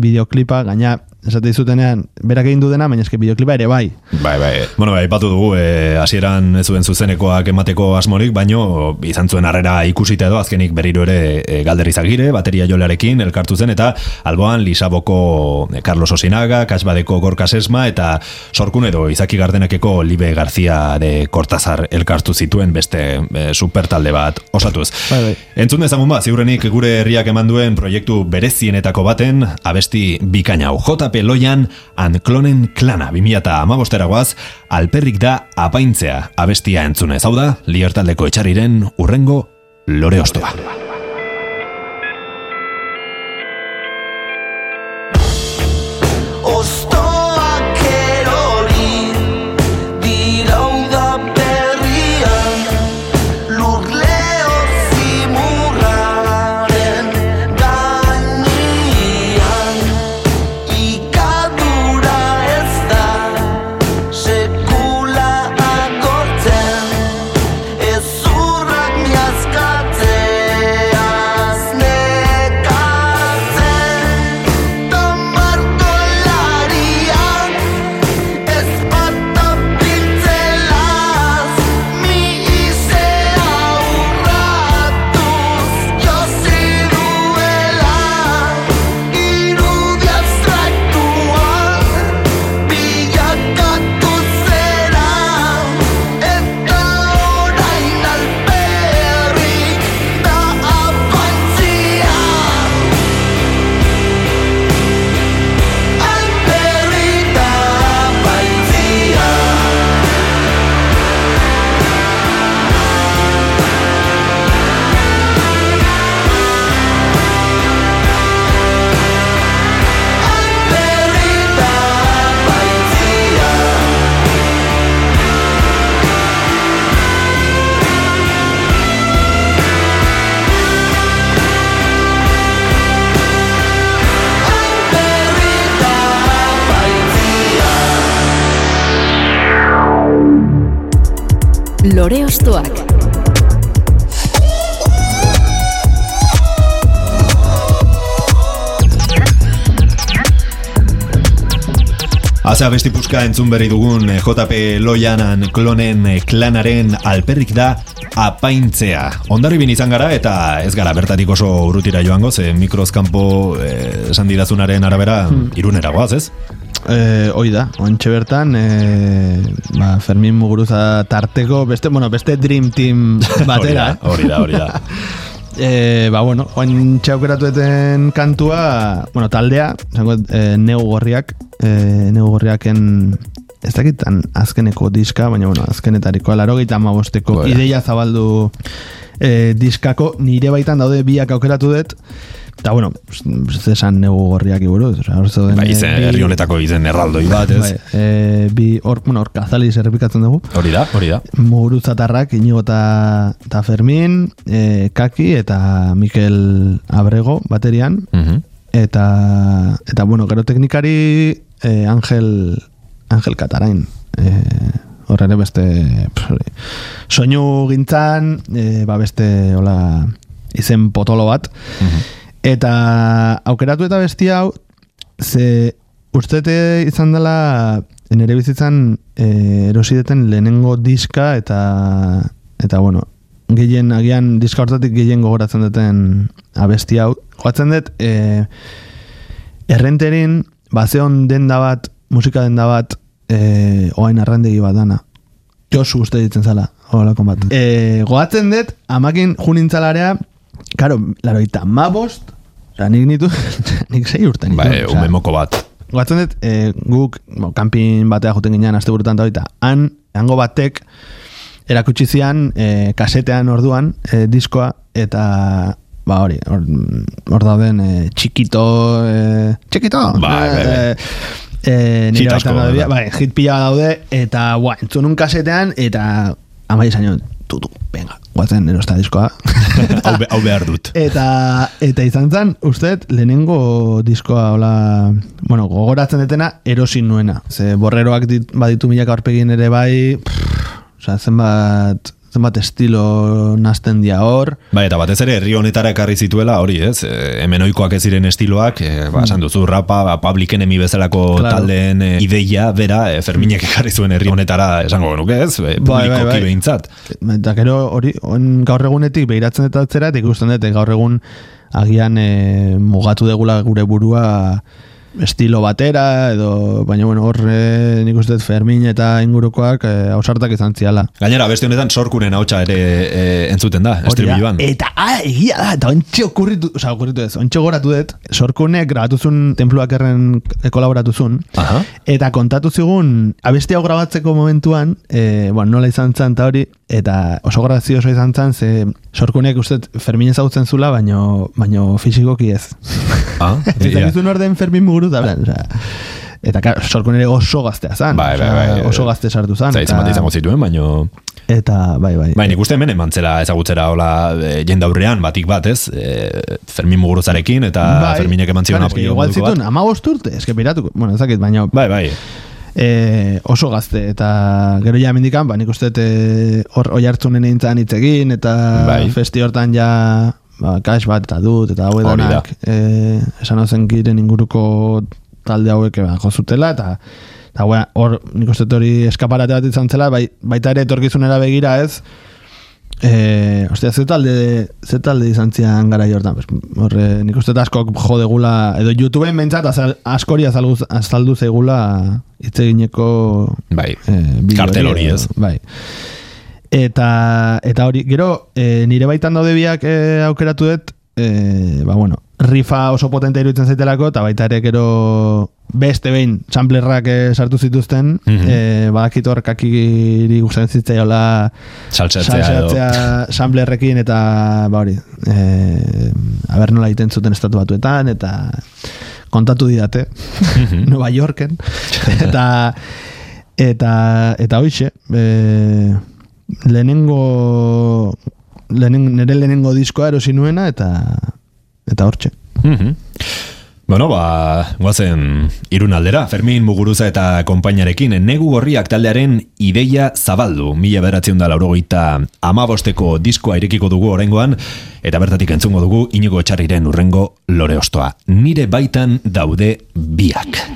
bideoklipa, gaina esate dizutenean, berak egin du dena, baina eske bideoklipa ere bai. Bai, bai. Bueno, bai, aipatu dugu, eh, hasieran ez zuen zuzenekoak emateko asmorik, baino izan zuen harrera ikusita edo azkenik berriro ere e, galder izagire, bateria jolearekin elkartu zen, eta alboan Lisaboko eh, Carlos Osinaga, Kasbadeko Gorka Sesma, eta sorkun edo Izaki Gardenakeko Libe Garzia de Cortazar elkartu zituen beste e, supertalde bat osatuz. Bai, bai. Entzun dezagun ba, ziurrenik gure herriak eman duen proiektu berezienetako baten, abesti bikaina hau. JP Loian, Anklonen Klana, 2008 goaz, alperrik da apaintzea abestia entzunez. Hau da, liartaldeko etxariren urrengo lore ostoa. Azea besti puska entzun berri dugun eh, JP Loianan klonen eh, klanaren alperrik da apaintzea. Ondarribin izan gara eta ez gara bertatik oso urrutira joango, ze mikrozkampo eh, esan didazunaren arabera irunera goaz, ez? Eh, hoi da, ontxe bertan, eh, ba, Fermin Muguruza tarteko, beste, bueno, beste Dream Team [LAUGHS] batera, eh? Hori da, hori da. [LAUGHS] E, ba, bueno, oin txaukeratueten kantua, bueno, taldea, zango, e, neu gorriak, e, neu gorriaken, ez dakitan azkeneko diska, baina, bueno, azkenetariko alarogeita amabosteko Goera. ideia zabaldu e, diskako, nire baitan daude biak aukeratu dut, eta, bueno, ez esan neu gorriak iburuz, osea, hor zeuden, Ba, izen, bi- herri honetako izen erraldoi bat, ez? Bai, e, bi, hor, bueno, hor kazali zerrepikatzen dugu, Hori da, hori da. Muguruzatarrak, Inigo eta Fermin, e, Kaki eta Mikel Abrego baterian, Mhm. eta, eta bueno, gero teknikari e, Angel, Angel Katarain. E, hor ere beste pff, soinu gintzan, e, ba beste hola, izen potolo bat. Eta aukeratu eta besti hau, ze ustete izan dela nire bizitzan e, erosideten lehenengo diska eta eta bueno, gehien agian diska hortatik gehien gogoratzen duten abesti hau. Joatzen dut e, errenterin bazeon denda bat, musika denda bat e, oain arrandegi bat dana. Josu uste ditzen zala, holako bat. E, goatzen dut, amakin junintzalarea, karo, laro eta ma bost, oza, nik nitu, [LAUGHS] nik zei urte nitu. Bai, osea, ume moko bat. Goatzen dut, e, guk bo, kanpin batea juten ginean azte burutan da horita, han, hango batek erakutsi zian e, kasetean orduan e, diskoa eta ba hori, hor, hor dauden e, txikito e, txikito Bai, bai, bai. E, e, nire asko baitan daude, daude. bai, hit pila daude eta ba, entzun un kasetean eta amai joan, tutu, venga, guatzen erosta diskoa [LAUGHS] hau, be- hau behar dut. Eta, eta izan zen, usteet, lehenengo diskoa, hola, bueno, gogoratzen detena, erosin nuena. Ze borreroak dit, baditu milaka aurpegin ere bai, pff, osea, zenbat, zenbat estilo nazten dia hor. Bai, eta batez ere herri honetara ekarri zituela hori, ez? E, hemen ohikoak ez ziren estiloak, e, ba, esan duzu rapa, ba, Public Enemy bezalako Claro. taldeen e, ideia, bera, e, Ferminek ekarri zuen herri honetara esango genuke, ez? E, Bai, bai, publikoki bai. behintzat. Eta gero hori, gaur egunetik behiratzen dut atzera, eta ikusten dut, gaur egun agian e, mugatu degula gure burua estilo batera, edo, baina bueno, hor e, nik uste Fermin eta ingurukoak e, ausartak izan ziala. Gainera, beste honetan sorkunen ahotsa ere e, entzuten da, estribilloan. Eta, ah, egia da, eta ontxe okurritu, oza, okurritu ez, ontxe goratu dut, sorkunek grabatuzun templuak erren kolaboratuzun, Aha. eta kontatu zigun, abesti hau grabatzeko momentuan, e, bueno, nola izan zen eta hori, eta oso grazioso izan zen, ze sorkunek uste Fermin ezagutzen zula, baino, baino fisikoki ez. [LAUGHS] Ah, Eta gizun orden Fermin muguru da, oza, eta klar, sorkun ere oso gaztea zan, Bai, bai, osea, bai. oso gazte sartu zan. Zaitzen bat izango zituen, baino... Eta, bai, bai. Bai, nik uste hemen eman zela ezagutzera hola e, jendaurrean, batik bat, ez? E, Fermin muguruzarekin, eta Ferminek eman zion Bai, apoio Igual zituen, ama urte, eske piratuko, bueno, ez dakit, baina Bai, bai. E, oso gazte, eta gero ja mendikan, ba, nik uste e, hor oi hartzunen eintzan hitz eta Bai. festi hortan ja ba, cash bat eta dut, eta hau edanak, e, esan ozen giren inguruko talde hauek ba, jozutela, eta eta hor nik uste hori eskaparate bat izan zela, bai, baita ere etorkizunera begira ez, Eh, ostia, ze talde, ze talde izan zian gara jortan, horre, nik uste askok jodegula, edo YouTubeen mentzat azal, askori azaldu, azaldu zeigula hitz egineko Bai. eh, Kartel hori, ez? Bai. Eta, eta hori, gero, eh, nire baitan daude biak eh, aukeratu dut, eh, ba, bueno, rifa oso potente iruditzen zaitelako, eta baita ere gero beste behin samplerrak eh, sartu zituzten, Mhm. eh, badakit hor kakiri gustatzen zitzaiola saltzatzea samplerrekin eta ba hori, eh, aber nola egiten zuten estatu batuetan eta kontatu didate [LAUGHS] Nueva Yorken. [LAUGHS] Eta eta eta hoixe eh, lehenengo lehenen, nire lehenengo diskoa erosi nuena eta eta hortxe Mhm. Bueno, ba, guazen irun aldera, Fermin Muguruza eta konpainarekin negu gorriak taldearen ideia zabaldu. Mila beratzen da laurogeita amabosteko diskoa irekiko dugu orengoan, eta bertatik entzungo dugu inigo etxarriren urrengo lore ostoa. Nire baitan daude biak.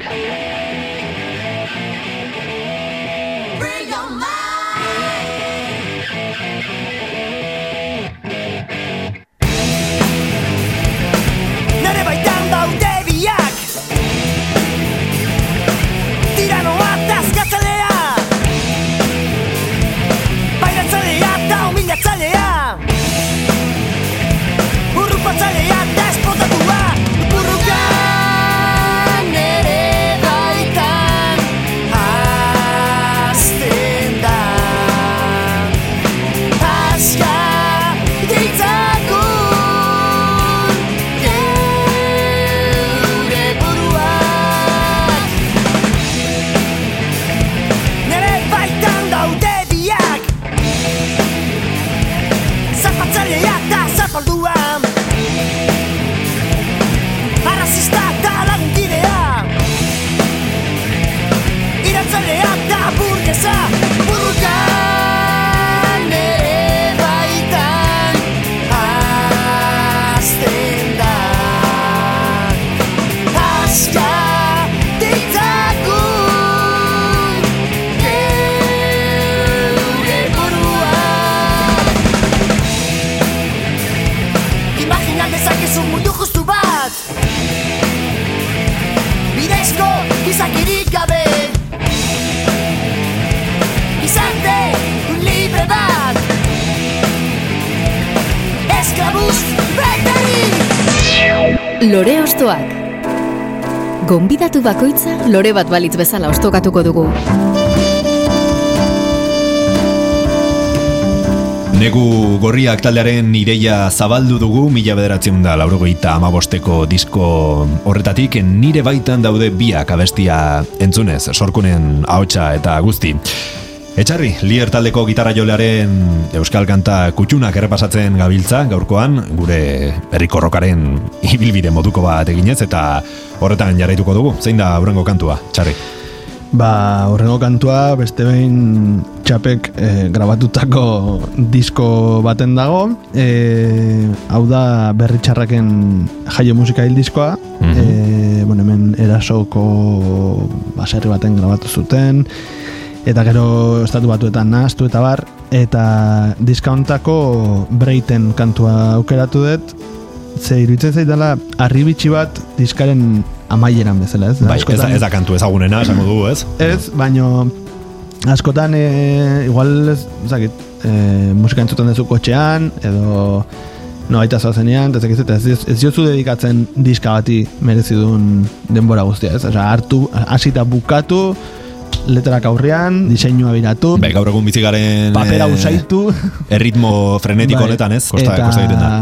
Lore ostoak. Gonbidatu bakoitza lore bat balitz bezala ostokatuko dugu. Negu gorriak taldearen ideia zabaldu dugu, mila bederatzen da laurogeita amabosteko disko horretatik, nire baitan daude biak abestia entzunez, sorkunen ahotsa eta guzti. Etxarri, lier taldeko gitarra jolearen euskal kanta kutxunak errepasatzen gabiltza gaurkoan, gure herriko rokaren ibilbide moduko bat eginez, eta horretan jarraituko dugu. Zein da aurrengo kantua, Txarri? Ba, horrengo kantua beste behin txapek eh, grabatutako disko baten dago. Eh, hau da berri txarraken jaio musika hil diskoa. Eh, bueno, hemen erasoko baserri baten grabatu zuten. Eta gero estatu batuetan nahaztu eta bar. Eta diskauntako breiten kantua aukeratu dut. Ze iruditzen zaidala arribitsi bat diskaren amaieran bezala, ez? Bai, ez da, ez da kantu ezagunena, esango dugu, ez? Ez, baino askotan e, igual ez zakit, e, musika entzuten duzu kotxean edo no aita zoazenean, eta ez, dakit, ez, ez jozu dedikatzen diska bati merezi duen denbora guztia, ez? Osea, hartu, hasita bukatu, letrak aurrean, diseinua biratu, Bai, gaur egun bizi garen papera eh, usaitu, [LAUGHS] erritmo frenetiko Bai. honetan, ez? Kosta, eta, kosta egiten da.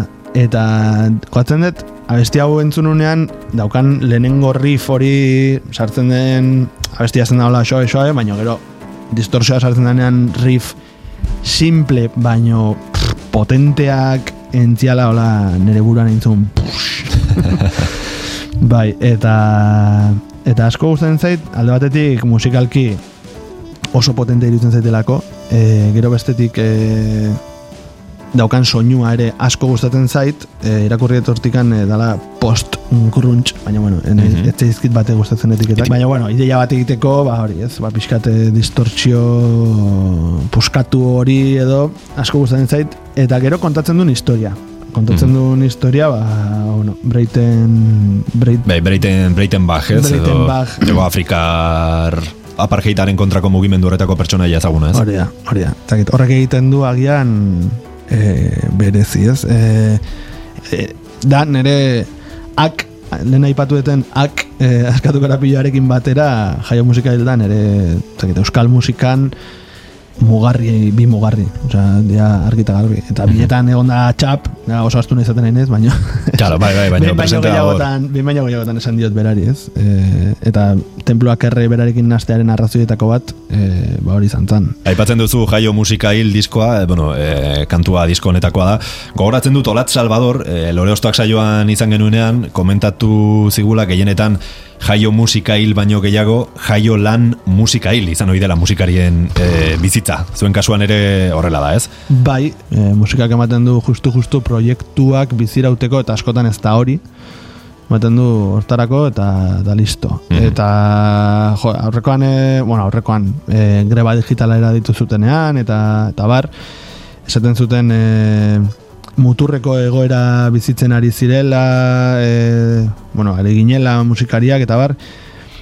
Eta joatzen dut, abesti hau entzununean, daukan lehenengo riff hori sartzen den, abestia zen da hola xoe xoe, baina gero distorsioa sartzen denean riff simple, baino pff, potenteak entziala hola nere buruan entzun [LAUGHS] bai, eta eta asko gustatzen zait, alde batetik musikalki oso potente iruditzen zaitelako, e, gero bestetik e, daukan soinua ere asko gustatzen zait, e, irakurri dut hortikan e, dala post grunge, baina bueno, ene, Mhm. ez zaizkit bate gustatzen etiketak. Baina bueno, ideia bat egiteko, ba hori, ez, ba pixkate distortzio puskatu hori edo asko gustatzen zait, eta gero kontatzen duen historia. Kontatzen Mhm. duen historia, ba, bueno, Breiten, Breit, Bai, Breiten, Breitenbach, ez? Edo, Breitenbach. Ego Afrikar apartheidaren kontrako mugimendu horretako pertsonaia ezaguna, ez? Hori da, hori da. Horrek egiten du agian e, berezi, ez? E, e, da, nire ak, lehen aipatueten ak e, [LAUGHS] askatu garapiloarekin batera jaio musika hil da, nire zakit, euskal musikan mugarri, bi mugarri, osea, dia argita garbi. Eta biletan egon da txap, ja, oso astuna izaten nahi baina Claro, bai, bai, baina presenta hor. behin baino gehiagotan esan diot berari, ez? E, eta temploak erre berarekin nastearen arrazoietako bat, e, ba hori izan zen. Aipatzen duzu jaio musika hil diskoa, e, bueno, e, kantua disko honetakoa da. Gogoratzen dut Olat Salvador, e, lore saioan izan genuenean, komentatu zigula gehienetan jaio musika hil baino gehiago, jaio lan musika hil izan hori dela musikarien e, bizitza. Zuen kasuan ere horrela da, ez? Bai, e, musikak ematen du justu-justu proiektuak bizirauteko eta askotan ez da hori. Ematen du hortarako eta da listo. Mhm. Eta jo, aurrekoan, e, bueno, aurrekoan e, greba digitalera ditu zutenean eta, eta bar, esaten zuten e, muturreko egoera bizitzen ari zirela, e, bueno, ari ginela musikariak eta bar,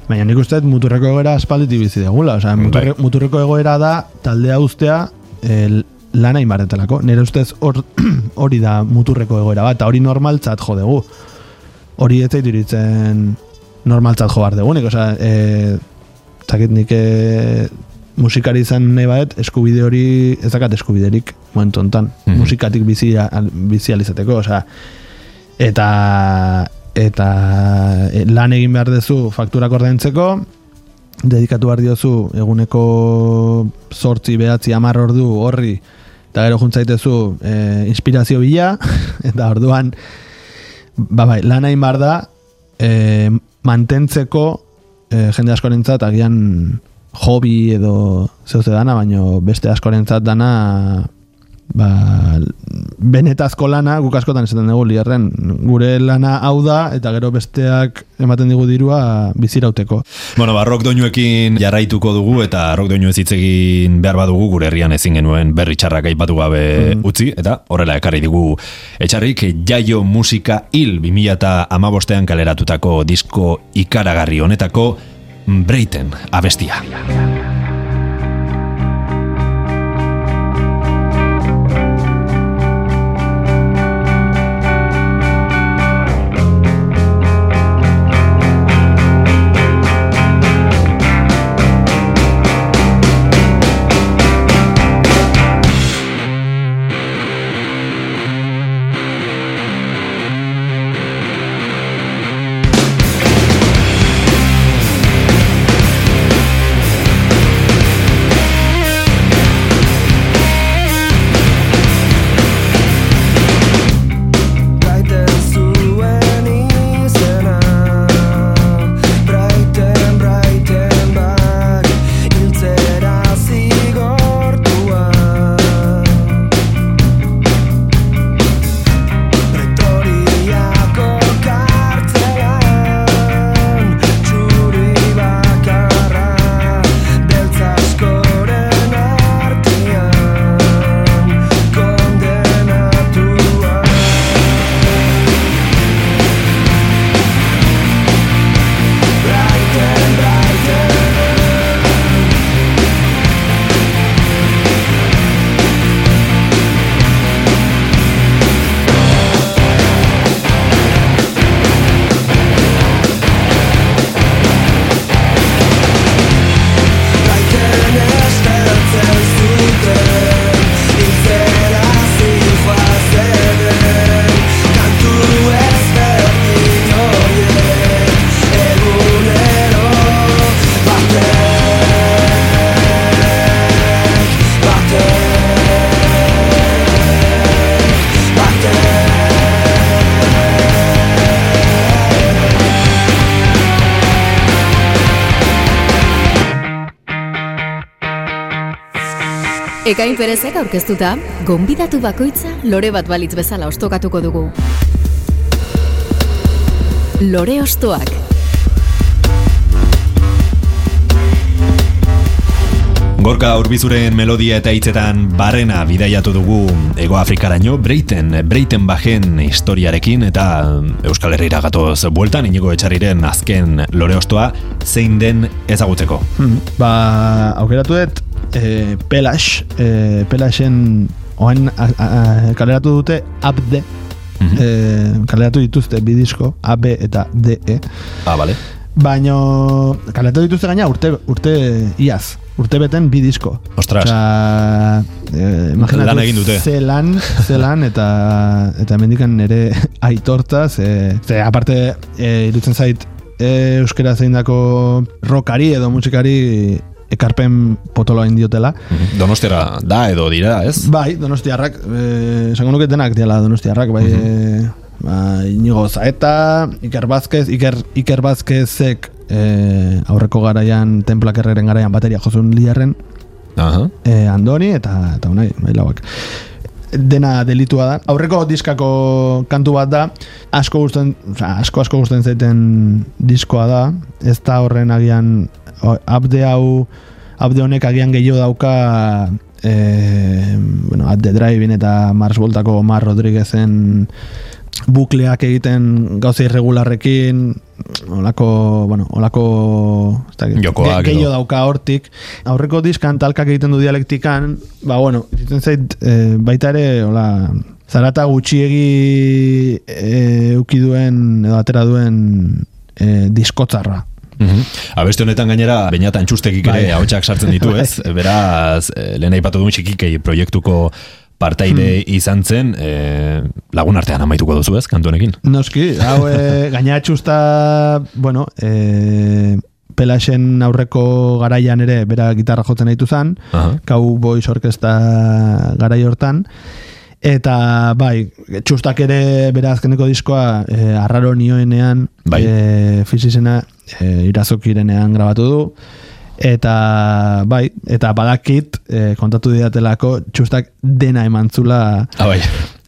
baina nik uste muturreko egoera aspalditik bizi degula, osea, muturre, Bai. muturreko egoera da taldea ustea e, lana inbarretelako. Nire ustez hor- [CLEARS THROAT] hori da muturreko egoera bat, hori normaltzat jo dugu. Hori ez zait iruditzen normaltzat jo behar dugunik, osea, e, zakit nik e, musikari izan nahi badet, eskubide hori ez dakat eskubiderik momentu hontan, Mhm. musikatik bizi, bizi alizateko, osea, eta eta e, lan egin behar duzu fakturak ordaintzeko, dedikatu behar diozu eguneko sortzi, behatzi, amar ordu horri, eta gero juntzaitezu e, inspirazio bila, [LAUGHS] eta orduan, ba bai, lan egin behar da, e, mantentzeko e, jende askorentzat agian hobi edo zeuze dana, baino beste askorentzat dana ba, benetazko lana, guk askotan esaten dugu liarren, gure lana hau da, eta gero besteak ematen digu dirua bizirauteko. Bueno, ba, rock doinuekin jarraituko dugu eta rock doinu ez hitz egin behar badugu gure herrian ezin genuen berri txarrak aipatu gabe utzi eta horrela ekarri digu etxarrik jaio musika hil 2008an kaleratutako disko ikaragarri honetako Breiten abestia. Ekain perezek aurkeztuta, gonbidatu bakoitza lore bat balitz bezala ostokatuko dugu. Lore ostoak. Gorka urbizuren melodia eta hitzetan barrena bidaiatu dugu Ego Afrikaraino Breiten, Breiten bajen historiarekin eta Euskal Herriera gatoz bueltan inigo etxarriren azken lore ostoa zein den ezagutzeko. Hmm. Ba, aukeratu dut e, Pelash, e, Pelashen oain a- a- a- kaleratu dute Abde, Mhm. e, kaleratu dituzte bi disko, AB eta DE, Ah, bale. baino kaleratu dituzte gaina urte, urte iaz, urte beten bi disko. Ostras. Osea, e, Lan egin dute. Zelan, zelan eta eta hemendikan nire [LAUGHS] aitortza, ze, ze aparte e, irutzen zait e, euskera zeindako rockari edo musikari ekarpen potoloa indiotela. Donostiara da edo dira, ez? Bai, donostiarrak, eh, esango nuke denak diala donostiarrak, bai, eh, ba, Inigo Zaeta, Iker Vázquez, Iker, Iker Vázquezek eh, aurreko garaian, templak erreren garaian bateria jozun liarren, Aha. eh, Andoni eta eta unai, bai lauak. Dena delitua da. Aurreko diskako kantu bat da, asko gusten, oza, asko asko gusten zaiten diskoa da. Ez da horren agian abde hau abde honek agian gehiago dauka e, bueno, at the drive eta Mars Voltako Mar Rodriguezen bukleak egiten gauza irregularrekin olako, bueno, olako Jokoak ge- gehiago dauka hortik. Aurreko diskan talkak egiten du dialektikan, ba bueno, iruditzen zait e, baita ere, hola, zarata gutxiegi e, uki duen edo atera duen e, diskotzarra. Mhm. Abeste honetan gainera bainatan txustekik ere Bai. ahotsak sartzen ditu, [LAUGHS] ez? Beraz, eh, lehen aipatu duen txikikei proiektuko partaide Hmm. izan zen, eh, lagun artean amaituko duzu, ez, kantu honekin? Noski, hau [LAUGHS] e, gaina txusta, bueno, e, Pelasen aurreko garaian ere bera gitarra jotzen ditu zen, Aha. Cowboys Orkesta garai hortan, eta bai, txustak ere bera azkeneko diskoa e, arraro nioenean, Bai. e, fizizena e, irazokirenean grabatu du, eta bai, eta badakit e, kontatu didatelako txustak dena emantzula Ah, bai.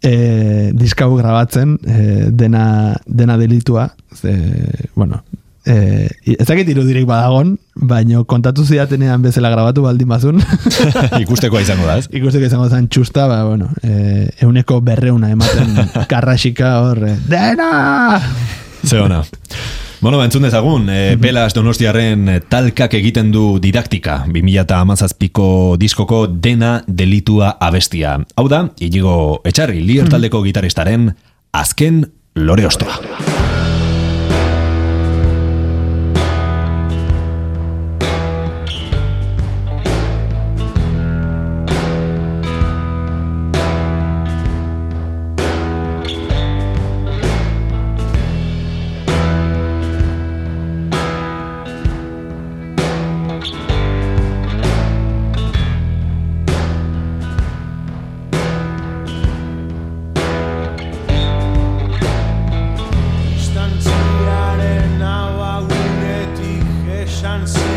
e, diskau grabatzen e, dena, dena delitua ze, bueno e, ez dakit irudirik badagon baino kontatu zidatenean bezala grabatu baldin bazun [LAUGHS] Ikustekoa izango da, ez? ikusteko izango zen txusta ba, bueno, e, euneko berreuna ematen [LAUGHS] karrasika hor e, dena Ze ona. Bueno, entzun dezagun, e, Pelas Donostiarren eh, talkak egiten du didaktika, 2008ko diskoko dena delitua abestia. Hau da, Inigo Etxarri, lier taldeko gitaristaren azken lore ostoa. distance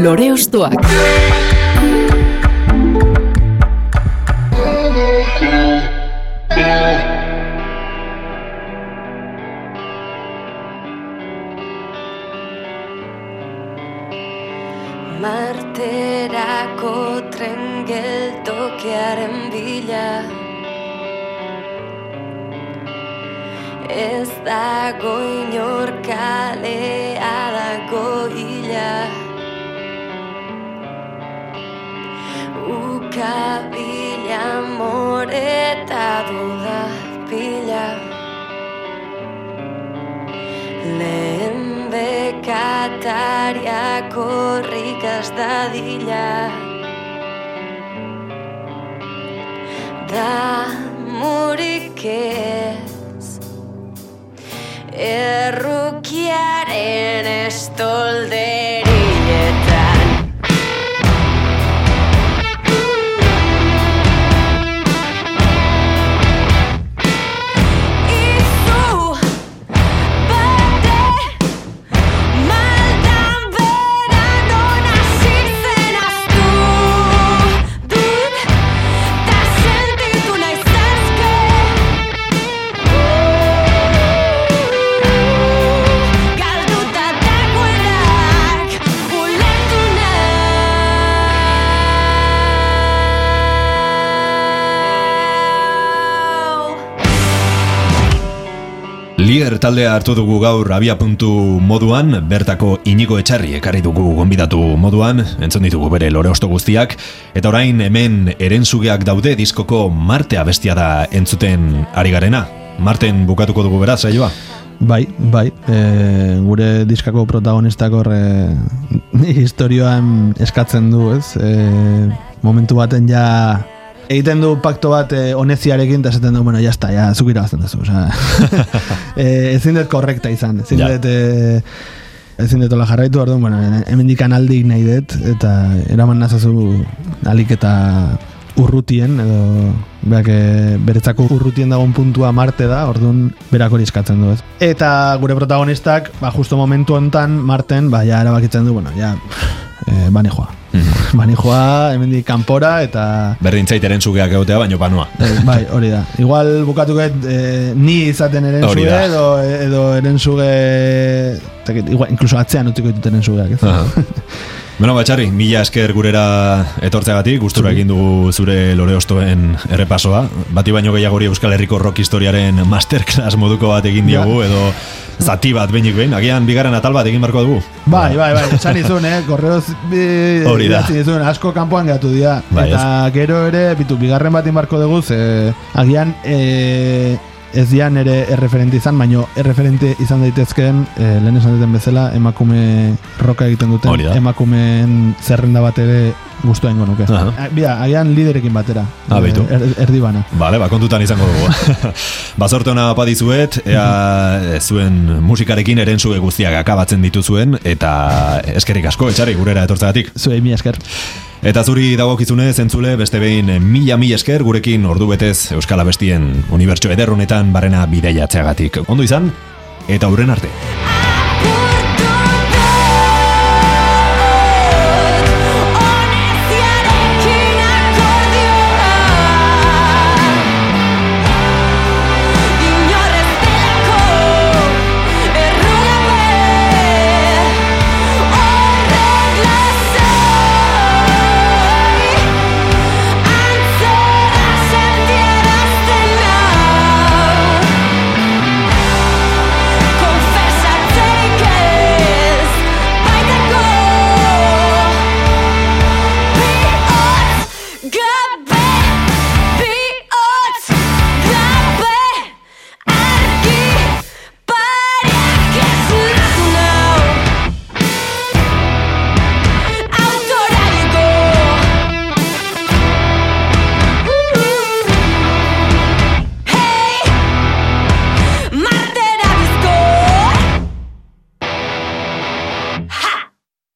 Lore ostoak. Eta duda pila. Lehen beka Sariak horrik az dadila. Da murik ez Errukiaren estolderietan taldea hartu dugu gaur abia puntu moduan, bertako inigo etxarri ekarri dugu gonbidatu moduan, entzun ditugu bere lore osto guztiak, eta orain hemen erenzugeak daude diskoko Marte abestia da entzuten ari garena. Marten bukatuko dugu beraz, saioa? Bai, bai, e, gure diskako protagonistak horre historioan [LAUGHS] eskatzen du, ez? E, momentu baten ja egiten du pakto bat e, oneziarekin eta esaten du, bueno, jazta, ja, zuk irabazten duzu, osea, [LAUGHS] e, ezin dut korrekta izan, ezin Ja. dut, e, ezin dut hola jarraitu, orduan, bueno, hemen dikan aldik nahi dut, eta eraman nazazu alik eta urrutien, edo berak e, beretzako urrutien dagoen puntua Marte da, orduan berak hori eskatzen du, ez. Eta gure protagonistak, ba, justo momentu hontan Marten, ba, ja erabakitzen du, bueno, ja, e, bani joa. bani joa, hemendik kanpora, eta Berdin zait erenzugeak egotea, baino panua. Eh, bai, hori da. Igual bukatuket eh, ni izaten eren zuge da. edo, edo eren zuge igual, incluso atzean utziko ditut eren zugeak, ez? Aha. Bueno, batxarri, mila esker gurera etortzeagatik, gustura egin dugu zure lore ostoen errepasoa. Bati baino gehiagori Euskal Herriko rock historiaren masterclass moduko bat egin diogu, edo zati bat behinik behin, agian bigarren atal bat egin barko dugu. Bai, bai, bai, esan [LAUGHS] izun, eh? Korreoz idatzi izun, asko kanpoan gatu dira. Bai, eta gero ere, bitu, bigarren bat inbarko dugu, ze agian e, ez dian ere erreferente izan, baino erreferente izan daitezkeen, e, lehen esan duten bezala, emakume roka egiten duten, emakumeen zerrenda bat ere guztua ingo nuke. Aha. A- Bia, agian liderekin batera. Ah, beitu. Er, erdi bana. Bale, ba, kontutan izango dugu. [LAUGHS] Bazorte hona padizuet, ea e, zuen musikarekin erentzue guztiak akabatzen dituzuen, eta eskerrik asko, etxarri, gurera etortzeagatik. Zuei mi esker. Eta zuri dagokizunez entzule beste behin mila mila esker gurekin ordu betez Euskal Abestien unibertso ederronetan barrena bideiatzeagatik. Ondo izan, eta hurren arte.